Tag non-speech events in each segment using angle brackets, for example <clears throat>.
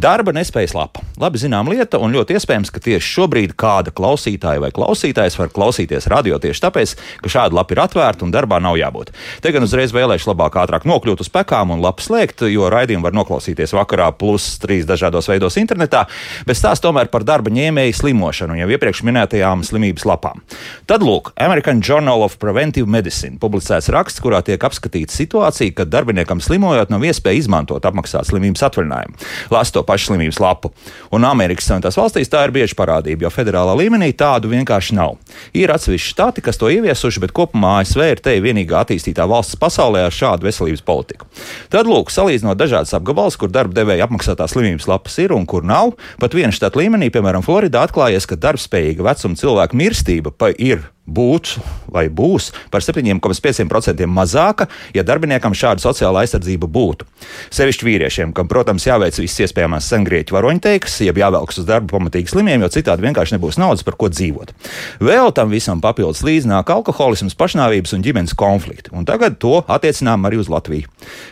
Darba nespējas lapa. Labi zinām lieta, un ļoti iespējams, ka tieši šobrīd kāda klausītāja vai klausītājs var klausīties radio tieši tāpēc, ka šāda lapa ir atvērta un darbā nav jābūt. Te gan uzreiz vēlēšu labāk ātrāk nokļūt uz pekām un lapu slēgt, jo raidījumu var noklausīties vakarā plus trīs dažādos veidos internetā, bet stāsta tomēr par darba ņēmēju slimošanu jau iepriekš minētajām slimības lapām. Tad lūk, American Journal of Preventive Medicine publicēts raksts, kurā tiek apskatīta situācija, kad darbiniekam slimojot nav iespēja izmantot apmaksāt slimības atvaļinājumu. Lāsto to pašu slimības lapu. Un Amerikas Savienotās valstīs tā ir bieži parādība, jo federālā līmenī tādu vienkārši nav. Ir atsevišķi štāti, kas to ieviesuši, bet kopumā ASV ir te vienīgā attīstītā valsts pasaulē ar šādu veselības politiku. Tad, lūk, salīdzinot dažādas apgabalus, kur darba devēja apmaksātās slimības lapas ir un kur nav, pat viena štata līmenī, piemēram, Floridā, atklājies, ka darbspējīga vecuma cilvēka mirstība ir būtu vai būs par 7,5% mazāka, ja darbiniekam šāda sociāla aizsardzība būtu. Sevišķi vīriešiem, kam, protams, jāveic visas iespējamās sengrieķu varoņteikas, jeb jāvelkas uz darbu pamatīgi slimiem, jo citādi vienkārši nebūs naudas, par ko dzīvot. Vēl tam visam papildus līdzināk alkoholisms, pašnāvības un ģimenes konflikti, un tagad to attiecinām arī uz Latviju.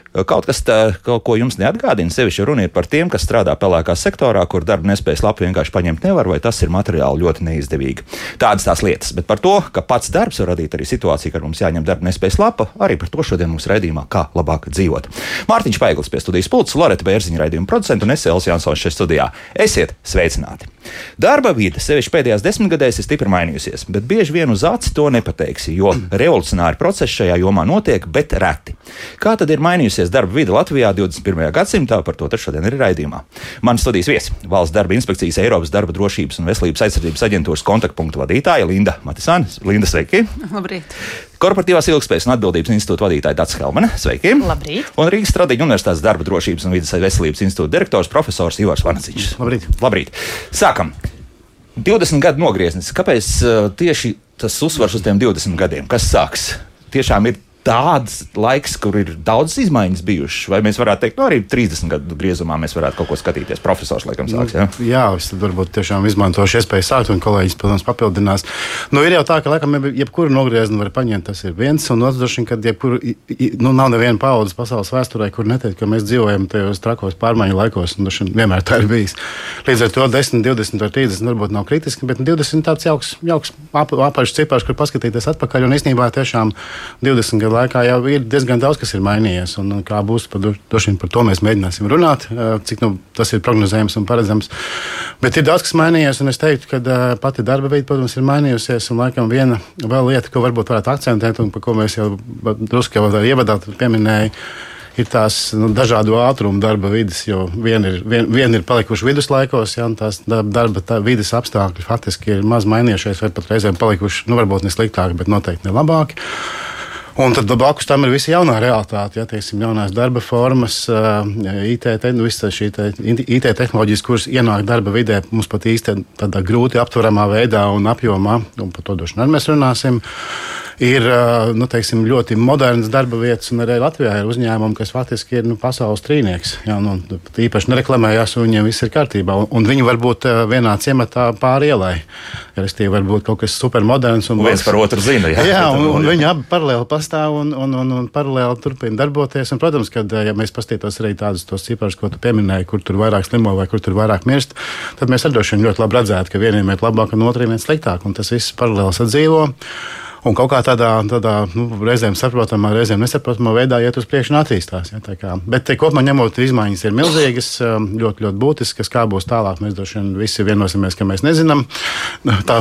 Kaut kas tā, kaut ko jums neatgādina, sevišķi runa ir par tiem, kas strādā pelēkā sektorā, kur darba nespējas lapu vienkārši paņemt nevar, vai tas ir materiāli ļoti neizdevīgi. Tādas tās lietas, bet par to, ka pats darbs var radīt arī situāciju, kad mums jāņem darba nespējas lapa, arī par to šodien mums raidījumā, kā labāk dzīvot. Mārtiņš Paiglis pie studijas pults, Loreta Bērziņa raidījuma producents un es Elsijas Jansons šeit studijā. Esiet sveicināti! Darba vide, sevišķi pēdējās desmitgadēs, ir stipri mainījusies, bet bieži vien uz aci to nepateiksi, jo <clears throat> revolucionāri procesi šajā jomā notiek, bet reti. Kā tad ir mainījusies darba vide Latvijā 21. gadsimtā? Par to šodien ir raidījumā. Mans studijas viesis - Valsts darba inspekcijas Eiropas darba drošības un veselības aizsardzības aģentūras kontaktpunktu vadītāja Linda Matisāne. Linda, sveiki! Labrīt! Korporatīvās ilgspējas un atbildības institūta vadītāja Dārts Helmane. Sveiki! Labrīt! Un Rīgas Tradiņu Universitātes darba drošības un vidas veselības institūta direktors profesors Ivars Vanaciņš. Labrīt! Labrīt! Sākam! 20 gadu nogrieznis. Kāpēc uh, tieši tas uzsvars uz tiem 20 gadiem? Kas sāks? Tiešām ir tāds laiks, kur ir daudz izmaiņas bijušas. Vai mēs varētu teikt, nu, arī 30 gadu griezumā mēs varētu kaut ko skatīties? Profesors, laikam, sāks. Ja? Nu, jā, es varbūt tiešām izmantošu iespēju sākt, un kolēģis, protams, papildinās. Nu, ir jau tā, ka, laikam, jebkuru nogriezienu var paņemt, tas ir viens, un otrs, ka jebkuru, nu, nav neviena paudzes pasaules vēsturē, kur neteikt, ka mēs dzīvojam tajos trakos pārmaiņu laikos, un vien vienmēr tā ir bijis. Līdz ar to 10, 20 vai 30 varbūt nav kritiski, bet 20 tāds jauks, jauks ap, apaļš cipars, kur paskatīties atpakaļ, un īstenībā tiešām 20 gadu laikā jau ir diezgan daudz, kas ir mainījies. Un, un kā būs, par, par to mēs mēģināsim runāt, cik nu, tas ir prognozējams un paredzams. Bet ir daudz, kas mainījies, un es teiktu, ka pati darba veida, protams, ir mainījusies. Un, laikam, viena lieta, ko varbūt varētu akcentēt, un par ko mēs jau drusku jau ievadā pieminējām ir tās nu, dažādu ātrumu darba vidas, jo viena ir, vien, vien ir palikuši viduslaikos, ja tās darba tā vidas apstākļi faktiski ir maz mainījušies, vai pat reizēm palikuši, nu, varbūt ne sliktāki, bet noteikti ne labāki. Un tad blakus tam ir visa jaunā realitāte, ja teiksim, jaunās darba formas, IT, te, nu, šī te, IT tehnoloģijas, kuras ienāk darba vidē, mums pat īsti tādā grūti aptveramā veidā un apjomā, un par to droši vien mēs runāsim ir nu, teiksim, ļoti modernas darba vietas, un arī Latvijā ir uzņēmumi, kas faktiski ir nu, pasaules trīnieks. Jā, nu, īpaši nereklamējās, un viņiem viss ir kārtībā. Un, un viņi var būt vienā ciematā pāri ielai. Restīvi, varbūt kaut kas supermoderns. Un viens par otru zina. Jā, jā un, un <laughs> viņi abi paralēli pastāv un, un, un, un paralēli turpina darboties. Un, protams, kad ja mēs paskatītos arī tādus ciparus, ko tu pieminēji, kur tur vairāk slimo vai kur tur vairāk mirst, tad mēs arī ļoti labi redzētu, ka vieniem ir labāk un otriem ir sliktāk. Un tas viss paralēli sadzīvo un kaut kā tādā, tādā nu, reizēm saprotamā, reizēm nesaprotamā veidā iet uz priekšu un attīstās. Ja, kā. Bet te, kopumā ņemot, izmaiņas ir milzīgas, um, ļoti, ļoti būtiskas. Kā būs tālāk, mēs droši vien visi vienosimies, ka mēs nezinām. Tā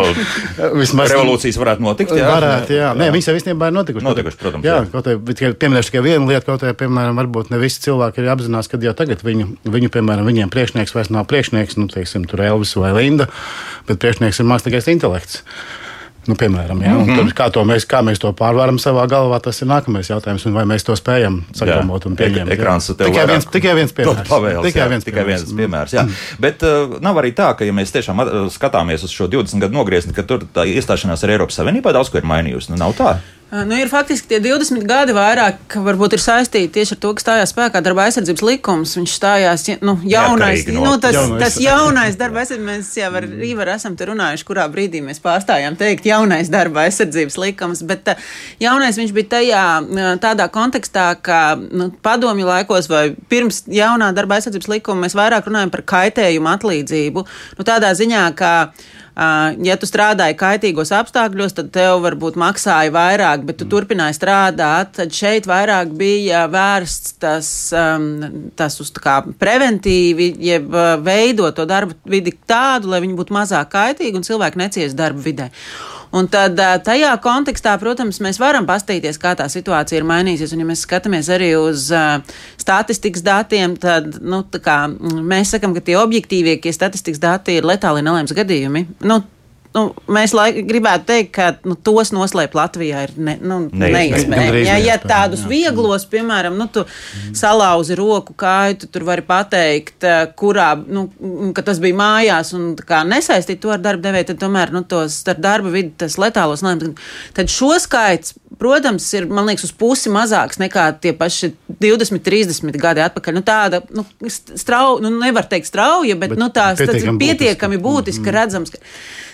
<laughs> vismaz revolūcijas varētu notikt. Jā, varētu, jā. jā. Nē, viņas jau īstenībā ir notikušas. Notikuši, protams. Jā, jā. Kaut kā pieminēšu tikai vienu lietu, kaut kā, piemēram, varbūt ne visi cilvēki ir apzinās, ka jau tagad viņu, viņu piemēram, viņiem priekšnieks vairs nav priekšnieks, nu, teiksim, tur Elvis vai Linda, bet priekšnieks ir mākslīgais intelekts. Nu, piemēram, ja? mm -hmm. kā, mēs, kā mēs to pārvaram savā galvā, tas ir nākamais jautājums. Vai mēs to spējam saglabāt un pieņemt? Ekrāns tikai viens, tikai viens <laughs> piemērs. Pavēles, tikai viens, tikai viens piemērs. piemērs jā. Mm. Bet uh, nav arī tā, ka, ja mēs tiešām skatāmies uz šo 20 gadu nogriezni, ka tur tā iestāšanās ar Eiropas Savienībā daudz ko ir mainījusi. Nu, nav tā. Nu, ir faktiski tie 20 gadi vairāk, varbūt ir saistīti tieši ar to, ka stājās spēkā darba aizsardzības likums. Viņš stājās, nu, jaunais, no nu, tas, jaunais. tas jaunais darba aizsardzības, mēs jau ar Rīvaru esam te runājuši, kurā brīdī mēs pārstājām teikt jaunais darba aizsardzības likums, bet jaunais viņš bija tajā tādā kontekstā, ka nu, padomju laikos vai pirms jaunā darba aizsardzības likuma mēs vairāk runājam par kaitējumu atlīdzību. Nu, tādā ziņā, ka ja tu strādāji kaitīgos apstākļos, tad tev varbūt maksāja vairāk, bet tu mm. turpināji strādāt. Tad šeit vairāk bija vērsts tas, tas uz kā preventīvi, jeb veidot to darbu vidi tādu, lai viņi būtu mazāk kaitīgi un cilvēki neciest darba vidē. Un tad tajā kontekstā, protams, mēs varam pastīties, kā tā situācija ir mainījusies. Un, ja mēs skatāmies arī uz uh, statistikas datiem, tad nu, kā, mēs sakam, ka tie objektīvākie statistikas dati ir letāli nelēms gadījumi. Nu, nu, mēs laik, gribētu teikt, ka nu, tos noslēpt Latvijā ir ne, nu, neiespējami. Ja, ja tādus jā. vieglos, piemēram, nu, tu salauzi roku kāju, tu tur vari pateikt, eh, kurā, nu, ka tas bija mājās un nesaistīt to ar darba devēju, tad tomēr nu, tos starp darba vidi tas letālos nelēms. Tad šo skaits, protams, ir, man liekas, uz pusi mazāks nekā tie paši 20, 30 gadi atpakaļ. Nu, tāda, nu, strau, nu, nevar teikt strauja, bet, bet nu, tās, pietiekami, pietiekami būtiski, būtiski mm -hmm. redzams. Ka,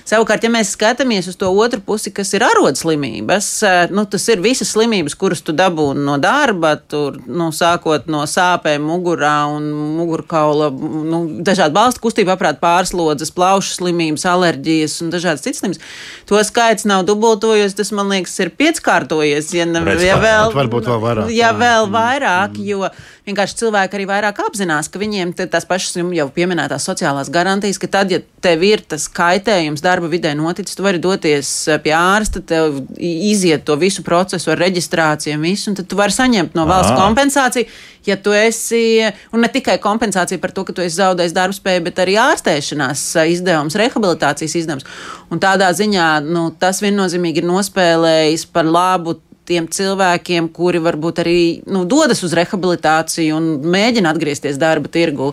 Savukārt, ja mēs skatāmies uz to otru pusi, kas ir arodslimības, eh, nu, tas ir visas slimības, kuras tu dabūni no darba, tur, nu, sākot no sāpēm mugurā un mugurkaula, nu, dažādu balstu kustību aprāt pārslodzes, plaušu slimības, alerģijas un dažādas citas slimības. To skaits nav dubultojies, tas, man liekas, ir pieckārtojies, ja, ne, ja vēl, varbūt vēl vairāk. Ja vēl vairāk, mm. Vienkārši cilvēki arī vairāk apzinās, ka viņiem tās pašas jau pieminētās sociālās garantijas, ka tad, ja tev ir tas kaitējums darba vidē noticis, tu vari doties eh, pie ārsta, tev iziet to visu procesu ar reģistrāciju un visu, un tad tu vari saņemt no valsts Aha. kompensāciju. Ja tu esi, un ne tikai kompensācija par to, ka tu esi zaudējis darbspēju, bet arī ārstēšanās eh, izdevums, rehabilitācijas izdevums. Un tādā ziņā nu, tas viennozīmīgi ir nospēlējis par labu tiem cilvēkiem, kuri varbūt arī nu, dodas uz rehabilitāciju un mēģina atgriezties darba tirgu.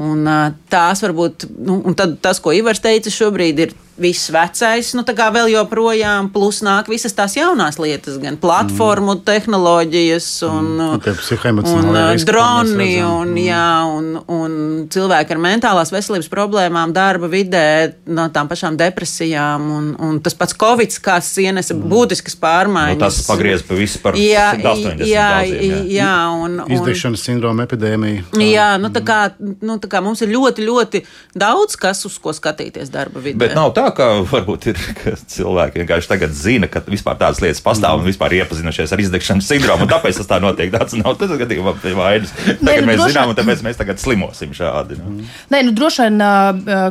Un, tās varbūt, nu, un tas, ko Ivars teica, šobrīd ir viss vecais, nu tā kā vēl joprojām, plus nāk visas tās jaunās lietas, gan platformu mm. tehnoloģijas un, mm. un, un droni un, mm. jā, un, un cilvēki ar mentālās veselības problēmām darba vidē, no tām pašām depresijām un, un tas pats Covid, kas ienesa mm. būtiskas pārmaiņas. Nu, tas pagriez pa visu par jā, 80 jā, jā, jā, un, un, Izdegšanas sindroma epidēmija. Jā, nu tā kā, nu tā kā mums ir ļoti, ļoti daudz kas, uz ko skatīties darba vidē. Bet nav tā, ka varbūt ir ka cilvēki vienkārši tagad zina, ka vispār tādas lietas pastāv mm. un vispār iepazinušies ar izdegšanas sindromu. Tāpēc tas tā notiek. Tāds nav tas gadījumā vainas. Tagad nu, mēs droši... zinām, un tāpēc mēs tagad slimosim šādi. Nu. Nē, nu droši vien,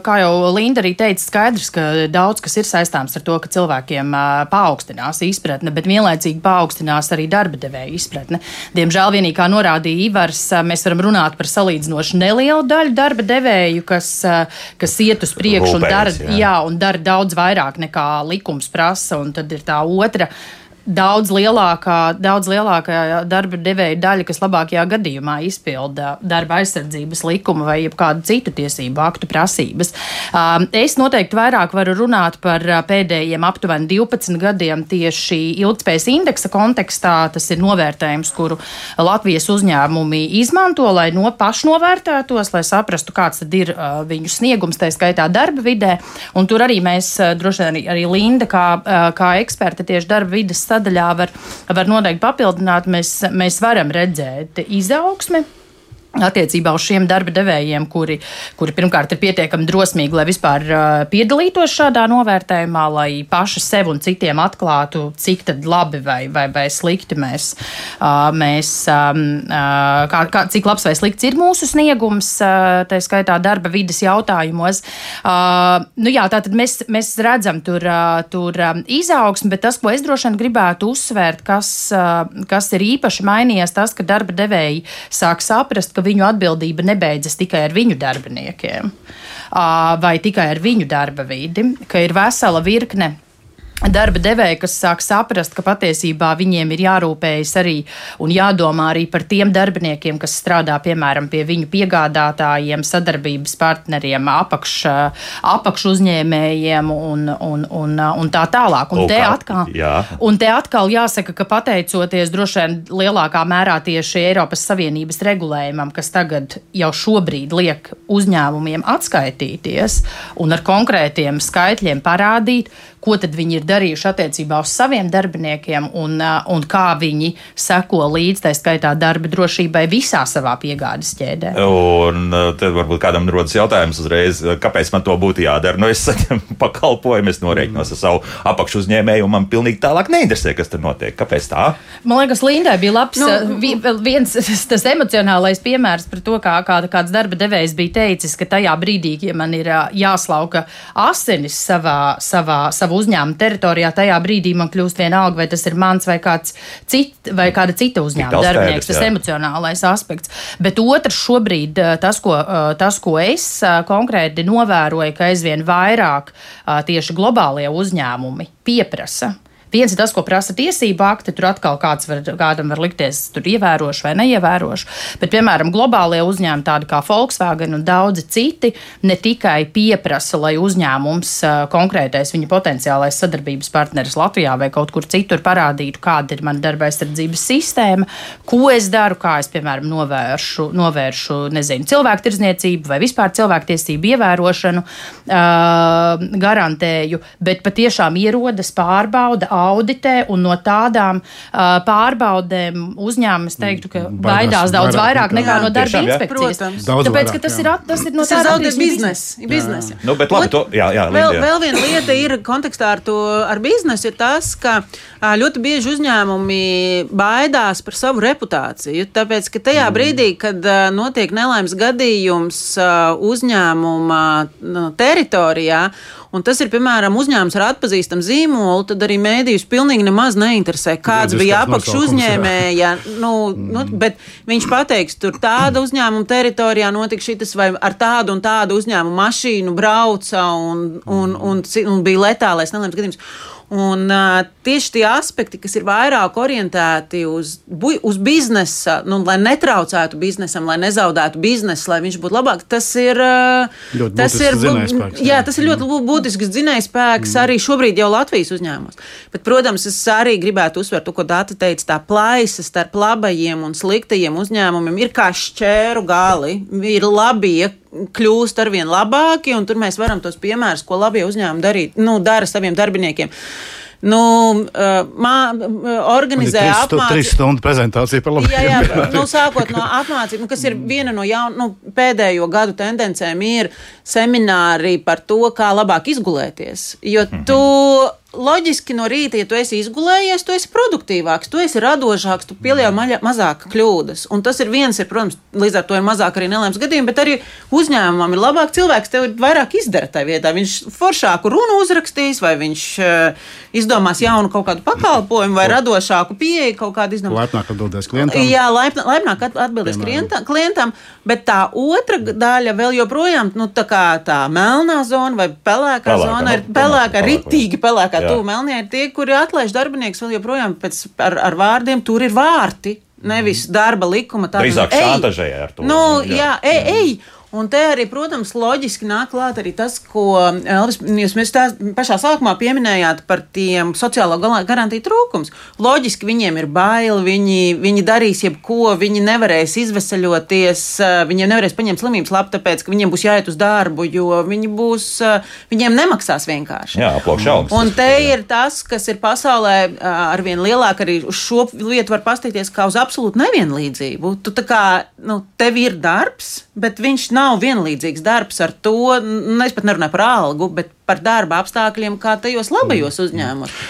kā jau Linda arī teica, skaidrs, ka daudz kas ir saistāms ar to, ka cilvēkiem paaugstinās izpratne, bet vienlaicīgi paaugstinās arī darba devēja izpratne. Diemžēl vienīgi, kā norādīja Ivars, mēs varam runāt par salīdzinoši nelielu daļu darba devēju, kas, kas iet uz priekšu un dara, jā. Jā, un dara daudz vairāk nekā likums prasa, un tad ir tā otra daudz lielākā, daudz lielākā darba devēja daļa, kas labākajā gadījumā izpilda darba aizsardzības likuma vai kādu citu tiesību aktu prasības. Um, es noteikti vairāk varu runāt par uh, pēdējiem aptuveni 12 gadiem tieši ilgspējas indeksa kontekstā. Tas ir novērtējums, kuru Latvijas uzņēmumi izmanto, lai no pašnovērtētos, lai saprastu, kāds tad ir uh, viņu sniegums, tā skaitā darba vidē. Un tur arī mēs, uh, droši vien arī, Linda, kā, kā eksperte tieši darba vidas sadaļā var, var noteikti papildināt, mēs, mēs varam redzēt izaugsmi attiecībā uz šiem darba devējiem, kuri, kuri pirmkārt ir pietiekami drosmīgi, lai vispār uh, piedalītos šādā novērtējumā, lai paši sev un citiem atklātu, cik labi vai, vai, vai slikti mēs, uh, mēs um, uh, kā, kā, cik labs vai slikts ir mūsu sniegums, uh, tā skaitā darba vidas jautājumos. Uh, nu jā, tātad mēs, mēs redzam tur, uh, tur um, izaugsmi, bet tas, ko es droši vien gribētu uzsvērt, kas, uh, kas ir īpaši mainījies, tas, ka darba devēji sāk saprast, ka viņu atbildība nebeidzas tikai ar viņu darbiniekiem. Vai tikai ar viņu darba vidi, ka ir vesela virkne darba devēji, kas sāk saprast, ka patiesībā viņiem ir jārūpējas arī un jādomā arī par tiem darbiniekiem, kas strādā piemēram pie viņu piegādātājiem, sadarbības partneriem, apakš, apakš uzņēmējiem un, un, un, un tā tālāk. Un, te atkal, jā. un te atkal jāsaka, ka pateicoties droši vien lielākā mērā tieši Eiropas Savienības regulējumam, kas tagad jau šobrīd liek uzņēmumiem atskaitīties un ar konkrētiem skaitļiem parādīt, ko tad viņi ir darījuši attiecībā uz saviem darbiniekiem un, un kā viņi seko līdzi, tā skaitā darba drošībai visā savā piegādes ķēdē. Un tad varbūt kādam rodas jautājums uzreiz, kāpēc man to būtu jādara? Nu, es saņemu <laughs> pakalpojumu, es norēķinos ar savu apakšu uzņēmēju, un man pilnīgi tālāk neinteresē, kas tur notiek. Kāpēc tā? Man liekas, Lindai bija labs nu, viens <laughs> tas emocionālais piemērs par to, kā kāda, kāds darba devējs bija teicis, ka tajā brīdī, ja man ir jāslauka asinis savā, savā, savā uzņēmuma teritorijā, tajā brīdī man kļūst vienalga, vai tas ir mans vai, cit, vai kāda cita uzņēmuma darbinieks, tas jā. emocionālais aspekts. Bet otrs šobrīd, tas ko, tas, ko es konkrēti novēroju, ka aizvien vairāk tieši globālie uzņēmumi pieprasa Viens ir tas, ko prasa tiesība akti, tur atkal kāds var, kādam var likties, tur ievērošu vai neievērošu. Bet, piemēram, globālie uzņēmumi, tādi kā Volkswagen un daudzi citi, ne tikai pieprasa, lai uzņēmums konkrētais viņa potenciālais sadarbības partneris Latvijā vai kaut kur citur parādītu, kāda ir mana darba aizsardzības sistēma, ko es daru, kā es, piemēram, novēršu, novēršu nezinu, cilvēku tirdzniecību vai vispār cilvēktiesību ievērošanu, uh, garantēju, bet patiešām ierodas pārbauda auditē, un no tādām uh, pārbaudēm uzņēmums teiktu, ka baidās, baidās daudz vairāk, vairāk nekā jā, no darba tiešām, inspekcijas. Jā. Tāpēc, vairāk, ka tas jā. ir, at, tas ir no tādas zaudēt biznesa. Biznes. Nu, bet labi, to, jā, jā, vēl, jā. vēl viena lieta ir kontekstā ar to ar biznesu, ir tas, ka ļoti bieži uzņēmumi baidās par savu reputāciju. Tāpēc, ka tajā mm. brīdī, kad notiek nelaimes gadījums uzņēmuma teritorijā, un tas ir, piemēram, uzņēmums ar atpazīstamu zīmolu, tad arī mēdījus pilnīgi nemaz neinteresē, kāds Jādis bija apakš uzņēmēja. Nu, nu, bet viņš pateiks, tur tāda uzņēmuma teritorijā notika šitas, vai ar tādu un tādu uzņēmumu mašīnu brauca un, un, un, un, un bija letālais nelēms gadījums. Un, uh, tieši tie aspekti, kas ir vairāk orientēti uz, uz biznesa, nu, lai netraucētu biznesam, lai nezaudētu biznesu, lai viņš būtu labāk, tas ir. Uh, tas ir, jā, jā, tas ir ļoti mm. būtisks dzinējspēks mm. arī šobrīd jau Latvijas uzņēmumos. Bet, protams, es arī gribētu uzsvērt to, ko Dāta teica, tā plaisa starp labajiem un sliktajiem uzņēmumiem ir kā šķēru gali. Ir labie, kļūst ar vien labāki, un tur mēs varam tos piemērus, ko labie uzņēmumi darīt, nu, dara saviem darbiniekiem. Nu, mā, organizē apmācību. Trīs stundu prezentācija par labu. Jā, jā nu, sākot no apmācības, nu, kas ir viena no jaun, nu, pēdējo gadu tendencēm, ir semināri par to, kā labāk izgulēties. Jo tu loģiski no rīta, ja tu esi izgulējies, tu esi produktīvāks, tu esi radošāks, tu pieļauj mazāk kļūdas. Un tas ir viens, ir, protams, līdz ar to ir mazāk arī nelēms gadījumi, bet arī uzņēmumam ir labāk cilvēks, tev ir vairāk izdara tajā vietā. Viņš foršāku runu uzrakstīs, vai viņš uh, izdomās jaunu kaut kādu pakalpojumu, vai radošāku pieeju kaut kādu izdomās. Laipnāk atbildēs klientam. Jā, laipn, laipnāk atbildēs klientam, klientam, bet tā otra daļa vēl joprojām, nu, tā kā tā melnā zona vai pelēkā, pelēkā zona ir pelēkā, ritīgi pelēkā kā tuvu Melnijai, ir tie, kuri atlaiž darbinieks vēl joprojām pēc, ar, ar vārdiem, tur ir vārti. Nevis darba likuma tāda. Drīzāk šantažēja ar to. Nu, jā, jā ej, ej. Un te arī, protams, loģiski nāk klāt arī tas, ko Elvis, jūs tā pašā sākumā pieminējāt par tiem sociālo garantiju trūkums. Loģiski viņiem ir bail, viņi, viņi darīs jebko, viņi nevarēs izvesaļoties, viņiem nevarēs paņemt slimības lapu, tāpēc, ka viņiem būs jāiet uz darbu, jo viņi būs, viņiem nemaksās vienkārši. Jā, aplaukšaums. Un te jā. ir tas, kas ir pasaulē arvien lielāk, arī uz šo lietu var pastīties kā uz absolūtu nevienlīdzību. Tu tā kā, nu, tev ir darbs, bet viņš nav nav vienlīdzīgs darbs ar to, nu, es pat nerunāju par algu, bet par darba apstākļiem, kā tajos labajos uzņēmumos.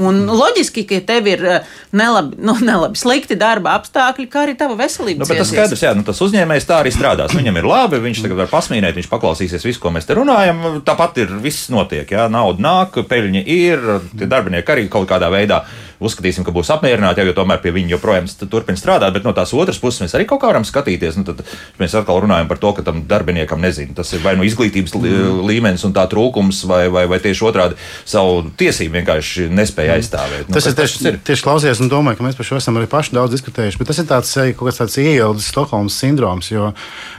Un loģiski, ka tev ir eh, nelabi, nu, nelabi slikti darba apstākļi, kā arī tava veselība. Nu, tas skaidrs, jā, nu, tas uzņēmējs tā arī strādās. Viņam ir labi, viņš tagad var pasmīnēt, viņš paklausīsies visu, ko mēs te runājam. Tāpat ir viss notiek, jā, nauda nāk, peļņa ir, tie darbinieki arī kaut kādā veidā uzskatīsim, ka būs apmierināti, jo tomēr pie viņa joprojām turpina strādāt. Bet no tās otras puses mēs arī kaut kā varam skatīties. Nu, tad mēs atkal runājam par to, ka tam darbiniekam nezinu, tas ir vai nu izglītības mm. līmenis un tā trūkums, vai, vai, vai tieši otrādi savu tiesību vienkārši nespēja aizstāvēt. Nu, tas ir tieši, ir tieši klausies un domāju, ka mēs par šo esam arī paši daudz diskutējuši. Bet tas ir tāds, kaut kāds tāds ieildes Stokholmas sindroms, jo,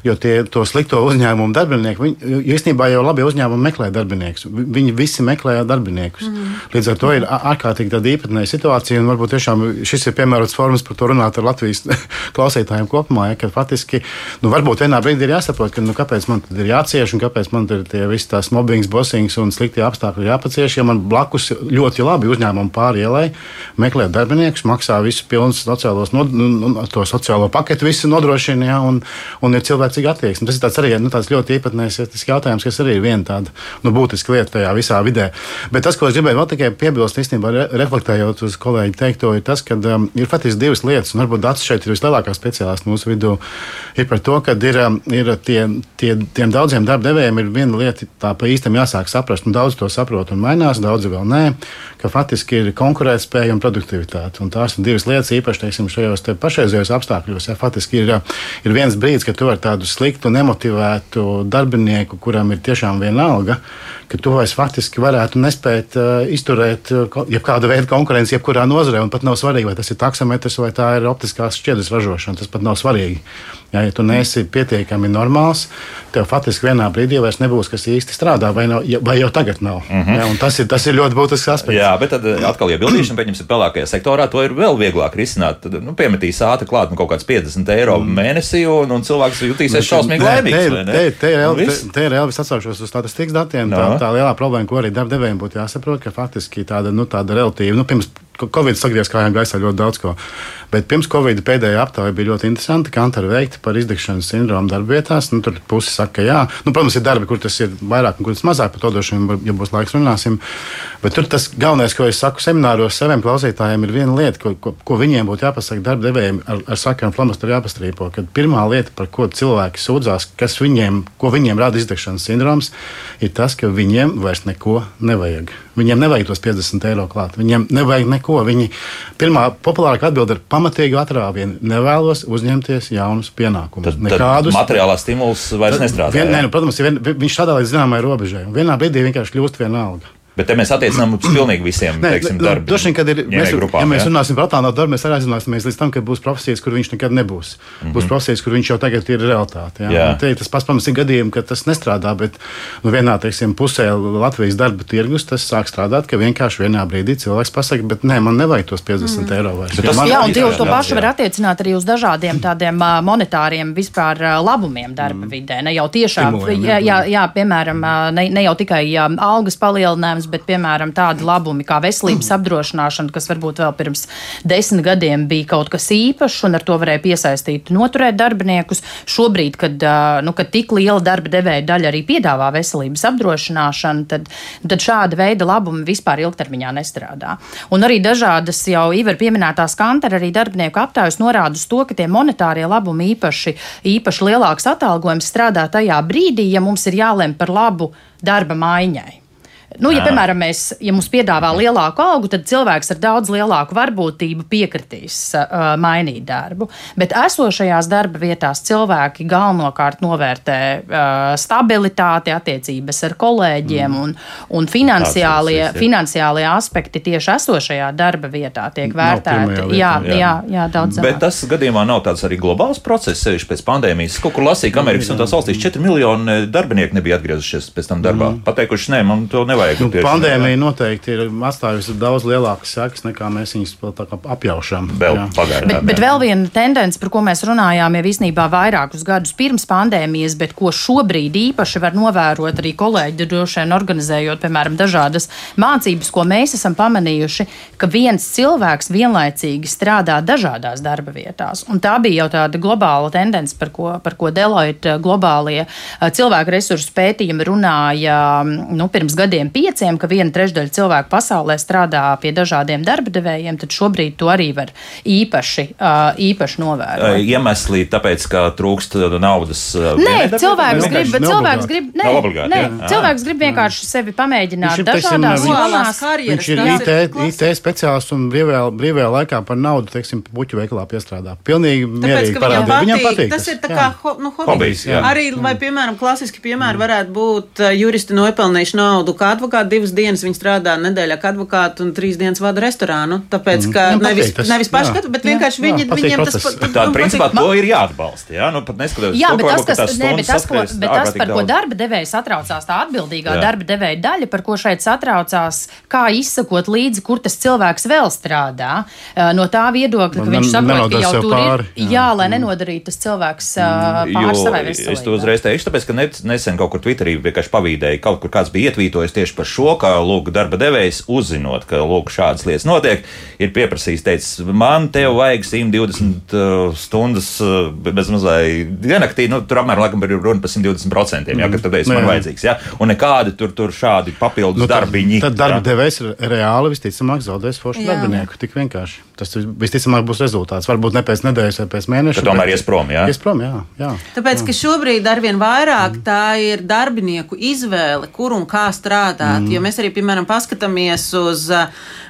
jo tie to slikto uzņēmumu darbinieki, viņi īstenībā jau labi uzņēmumi meklē darbiniekus. Viņi visi meklē darbiniekus. Mm. Līdz ar to ir ārkārtīgi tāda īpatnēja situācija, un varbūt tiešām šis ir piemērots formas par to runāt ar Latvijas <laughs> klausītājiem kopumā, ja, faktiski, nu, varbūt vienā brīdī ir jāsaprot, ka, nu, kāpēc man ir jācieš un kāpēc man ir tie visi tās mobbings, bosings un sliktie apstākļi jāpacieš, ja man blakus ļoti labi uzņēmumi pāri ielai meklē darbiniekus, maksā visu pilnu sociālos, no, nu, nu, to sociālo paketu, visu nodrošina, ja, un, un ir cilvēcīga attieksme. Tas ir tāds arī nu, tāds ļoti īpatnējs jautājums, kas arī ir viena tāda nu, būtiska lieta tajā visā vidē. Bet tas, ko es gribēju vēl tikai piebilst, īstenībā re, reflektējot uz kolēģi teikto, ir tas, ka um, ir faktiski divas lietas, un varbūt Dārts šeit ir vislielākā speciālists mūsu vidū, ir par to, ka ir, um, ir tie, tie, tiem daudziem darba devējiem ir viena lieta, tā pa īstam jāsāk saprast, un daudz to saprot un mainās, daudzi vēl nē, ka faktiski ir konkurētspēja un produktivitāte. Un tās ir divas lietas, īpaši teiksim, šajos te pašreizējos apstākļos. Ja, faktiski ir, ir viens brīdis, kad tu vari tādu sliktu, nemotivētu darbinieku, kuram ir tiešām viena alga, ka tu vairs faktiski varētu nespēt uh, izturēt uh, jebkādu veidu konkurenci, jebkurā nozarē. Un pat nav svarīgi, vai tas ir taksometrs vai tā ir optiskās šķiedras ražošana. Tas pat nav svarīgi. Ja, ja tu neesi pietiekami normāls, tev faktiski vienā brīdī vairs nebūs, kas īsti strādā, vai, nav, vai jau tagad nav. Mm -hmm. ja, tas, ir, tas ir ļoti būtisks aspekts. Jā, bet tad eh, atkal iebildīšana, pieņemsim, pelēkajā sektorā, to ir vēl vieglāk risināt. Tad, nu, piemetīs ātri klāt nu, kaut kāds 50 eiro mm. mēnesī, un, un cilvēks jutīsies šausmīgi laimīgs. Te, te, te, te, te ir Elvis atsaušos uz statistikas datiem. No. Tā, tā lielā problēma, ko arī darbdevējiem būtu jāsaprot, ka faktiski tāda, nu, tāda relatīva, nu, pirms Covid sagriezās kājām gaisā ļoti daudz ko. Bet pirms Covid pēdējā aptaujā bija ļoti interesanti. Kantara veikta par izdegšanas sindromu darbvietās. Nu, tur pusi saka, ka jā. Nu, protams, ir darbi, kur tas ir vairāk un kur tas mazāk. Par to droši vien, ja būs laiks, runāsim. Bet tur tas galvenais, ko es saku semināros saviem klausītājiem, ir viena lieta, ko, ko, ko viņiem būtu jāpasaka darba devējiem ar, ar sakām flamasteru jāpastrīpo. Kad pirmā lieta, par ko cilvēki sūdzās, kas viņiem, ko viņiem rada izdegšanas sindroms, ir tas, ka viņiem vairs neko nevajag. Viņiem nevajag tos 50 eiro klāt. Viņiem nevajag neko. Viņi pirmā populārākā atbilde ir pamatīgi atrāvieni. Nevēlos uzņemties jaunus pienākumus. Tad, Nekādus materiālā stimulus vairs nestrādā. Vien, nē, nu, protams, vien, viņš strādā līdz zināmai robežai. Vienā brīdī vienkārši kļūst vienalga. Bet te mēs attiecinām uz pilnīgi visiem teiksim, darbiem. Droši vien, kad ir, mēs, grupām, ja mēs runāsim par tādu darbu, mēs arī aizsināsimies līdz tam, ka būs profesijas, kur viņš nekad nebūs. Mm -hmm. Būs profesijas, kur viņš jau tagad ir realitāte. Te, tas pats, protams, ir gadījumi, ka tas nestrādā, bet nu, vienā teiksim, pusē Latvijas darba tirgus tas sāk strādāt, ka vienkārši vienā brīdī cilvēks pasakā, bet nē, man nevajag tos 50 mm. eiro vairs. Tas, jā, un to pašu var attiecināt arī uz dažādiem tādiem monetāriem vispār labumiem darba mm. vidē. Ne jau tiešām, jā, jā, jā, piemēram, ne, ne jau tikai algas palielinājums, bet, piemēram, tā tādi labumi kā veselības <clears throat> apdrošināšana, kas varbūt vēl pirms desmit gadiem bija kaut kas īpašs, un ar to varēja piesaistīt noturēt darbiniekus. Šobrīd, kad, nu, kad tik liela darba devēja daļa arī piedāvā veselības apdrošināšanu, tad, tad šāda veida labumi vispār ilgtermiņā nestrādā. Un arī dažādas jau Ivar pieminētās kantara arī darbinieku aptaujas norāda uz to, ka tie monetārie labumi īpaši, īpaši lielāks atalgojums strādā tajā brīdī, ja mums ir jālem par labu darba maiņai. Nu, ja, piemēram, mēs, ja mums piedāvā lielāku algu, tad cilvēks ar daudz lielāku varbūtību piekritīs uh, mainīt darbu. Bet esošajās darba vietās cilvēki galvenokārt novērtē uh, stabilitāti, attiecības ar kolēģiem mm. un, un finansiālie, Tāds, finansiālie aspekti tieši esošajā darba vietā tiek vērtēti. Jā, jā, jā, jā, daudz. Bet tas gadījumā nav tāds arī globāls process, sevišķi pēc pandēmijas. Kaut kur lasīju, ka Amerikas un tās valstīs 4 miljoni darbinieku nebija atgriezušies pēc tam darbā. Mm. Pateikuši, nē, man to nevajag nevajag. Nu, pandēmija noteikti ir atstājusi daudz lielākas sekas, nekā mēs viņus apjaušam. Vēl pagaidām. Bet, bet vēl viena tendence, par ko mēs runājām jau īstenībā vairākus gadus pirms pandēmijas, bet ko šobrīd īpaši var novērot arī kolēģi, droši vien organizējot, piemēram, dažādas mācības, ko mēs esam pamanījuši, ka viens cilvēks vienlaicīgi strādā dažādās darba vietās. Un tā bija jau tāda globāla tendence, par ko, par ko Deloitte globālie cilvēku resursu pētījumi runāja nu, pirms gadiem pieciem, ka viena trešdaļa cilvēku pasaulē strādā pie dažādiem darba devējiem, tad šobrīd to arī var īpaši, īpaši novērot. Iemesli tāpēc, ka trūkst naudas. Nē, cilvēks grib, bet cilvēks grib, nē, obligāti, nē, jā. cilvēks grib vienkārši sevi pamēģināt dažādās jomās. Viņš ir IT, IT speciālists un brīvajā, brīvajā laikā par naudu, teiksim, puķu veikalā piestrādā. Pilnīgi mierīgi parādīja. Viņam patīk. Tas ir tā kā ho, nu, hobijs. Arī, vai, piemēram, klasiski piemēri varētu būt juristi nopelnījuši naudu kā advokāti divas dienas, viņi strādā nedēļā kā advokāti un trīs dienas vada restorānu. Tāpēc, ka mm. nevis, nevis paši skatu, bet vienkārši viņi, viņiem tas pat. Tā, principā, to ir jāatbalsta, jā, nu pat neskatoties. Jā, bet tas, kas, ne, bet tas, ko, bet tas, par ko darba devējs satraucās, tā atbildīgā darba devēja daļa, par ko šeit satraucās, kā izsakot līdzi, kur tas cilvēks vēl strādā. No tā viedokļa, ka viņš saprot, ka jau tur ir, jā, jā lai nenodarītu tas cilvēks mm, pāri savai veselībai. Es to uzreiz teikšu, tāpēc, ka nesen kaut kur Twitterī vienkārši pavīdēja, kaut kur kāds bija ietvītojis tieši par šo, ka, lūk, darba devējs uzzinot, ka, lūk, šādas lietas notiek, ir pieprasījis, teicis, man tev vajag 120 uh, stundas uh, bez mazliet diennaktī, nu, tur apmēram laikam ir runa par 120%, jā, ka tad man vajadzīgs, jā, un nekādi tur, tur šādi papildus nu, darbiņi. Tad darba devējs reāli visticamāk zaudēs foršu darbinieku, tik vienkārši. Tas visticamāk būs rezultāts. Varbūt ne pēc nedēļas vai pēc mēneša. Tad tomēr ies prom, jā? Ies prom, jā. jā. Tāpēc, jā. ka šobrīd arvien vairāk mm. tā ir darbinieku izvēle, kur un kā strādāt. Mm. Jo mēs arī, piemēram, paskatāmies uz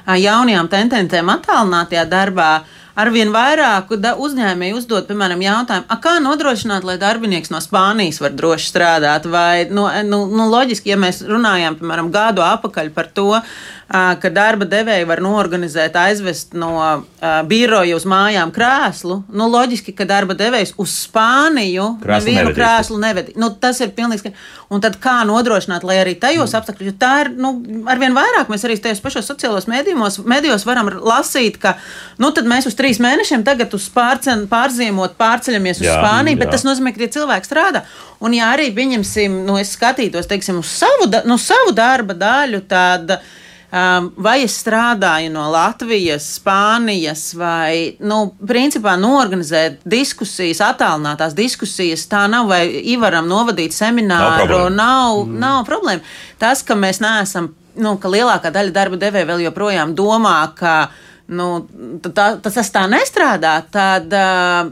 jaunajām tendencēm attālinātajā darbā arvien vairāk uzņēmēji uzdod, piemēram, jautājumu, kā nodrošināt, lai darbinieks no Spānijas var droši strādāt. Vai, nu, nu, nu, loģiski, ja mēs runājam, piemēram, gadu apakaļ par to, ka darba devēji var norganizēt, aizvest no biroja uz mājām krēslu, nu, loģiski, ka darba devējs uz Spāniju krēslu nevienu nevedīs. krēslu neved. Nu, tas ir pilnīgi skaidrs. Un tad kā nodrošināt, lai arī tajos mm. apstākļos, jo tā ir, nu, arvien vairāk mēs arī tajos pašos sociālos mēdījos, mēdījos varam lasīt, ka, nu, tad mēs uz trīs mēnešiem tagad uz pārcen, pārziemot pārceļamies uz jā, Spāniju, bet jā. tas nozīmē, ka tie cilvēki strādā. Un ja arī, pieņemsim, nu, es skatītos, teiksim, uz savu, nu, savu darba daļu, tad, Um, vai es strādāju no Latvijas, Spānijas, vai, nu, principā norganizēt diskusijas, attālinātās diskusijas, tā nav, vai Ivaram novadīt semināru, nav problēma. Nav, mm. nav problēma. Tas, ka mēs neesam, nu, ka lielākā daļa darba devēja vēl joprojām domā, ka nu, tā, tas tā nestrādā, tad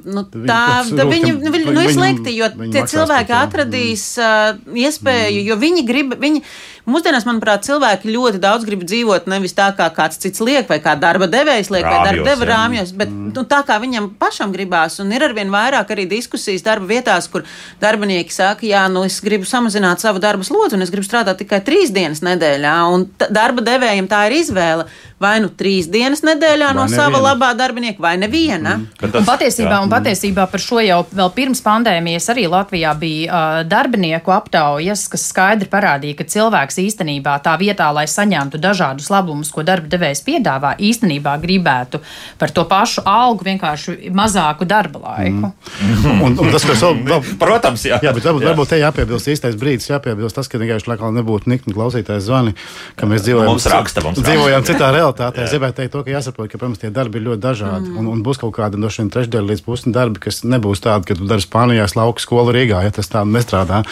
nu, tā, tā viņi, viņi, viņi, nu, ir slikti, jo tie cilvēki atradīs uh, iespēju, mm. jo viņi grib, viņi, Mūsdienās, manuprāt, cilvēki ļoti daudz grib dzīvot nevis tā, kā kāds cits liek, vai kā darba devējs liek, rāmjos, vai darba deva rāmjos, bet mm. nu, tā, kā viņam pašam gribās. Un ir arvien vairāk arī diskusijas darba vietās, kur darbinieki saka, jā, nu es gribu samazināt savu darbu slodzi, un es gribu strādāt tikai trīs dienas nedēļā. Un darba devējiem tā ir izvēle vai nu trīs dienas nedēļā vai no neviena. sava labā darbinieka, vai neviena. Mm. Tas, un patiesībā, jā. un patiesībā par šo jau vēl pirms pandēmijas arī Latvijā bija uh, darbinieku aptaujas, kas skaidri parādīja, ka cilvēks īstenībā tā vietā, lai saņemtu dažādus labumus, ko darba devējs piedāvā, īstenībā gribētu par to pašu algu vienkārši mazāku darba laiku. Mm. un, un tas, kas vēl, vēl, <laughs> protams, jā. jā bet varbūt, varbūt te jāpiebilst īstais brīdis, jāpiebilst tas, ka vienkārši laikā nebūtu nikni klausītājs zvani, ka mēs dzīvojam, mums raksta, mums dzīvojam citā realitātē. Es gribētu teikt to, ka jāsaprot, ka, protams, tie darbi ir ļoti dažādi. Mm. Un, un būs kaut kāda no šiem trešdaļa līdz pusdien darbi, kas nebūs tādi, ka tu dari Spānijā, lauka skolu Rīgā, ja tas tā nestrādā.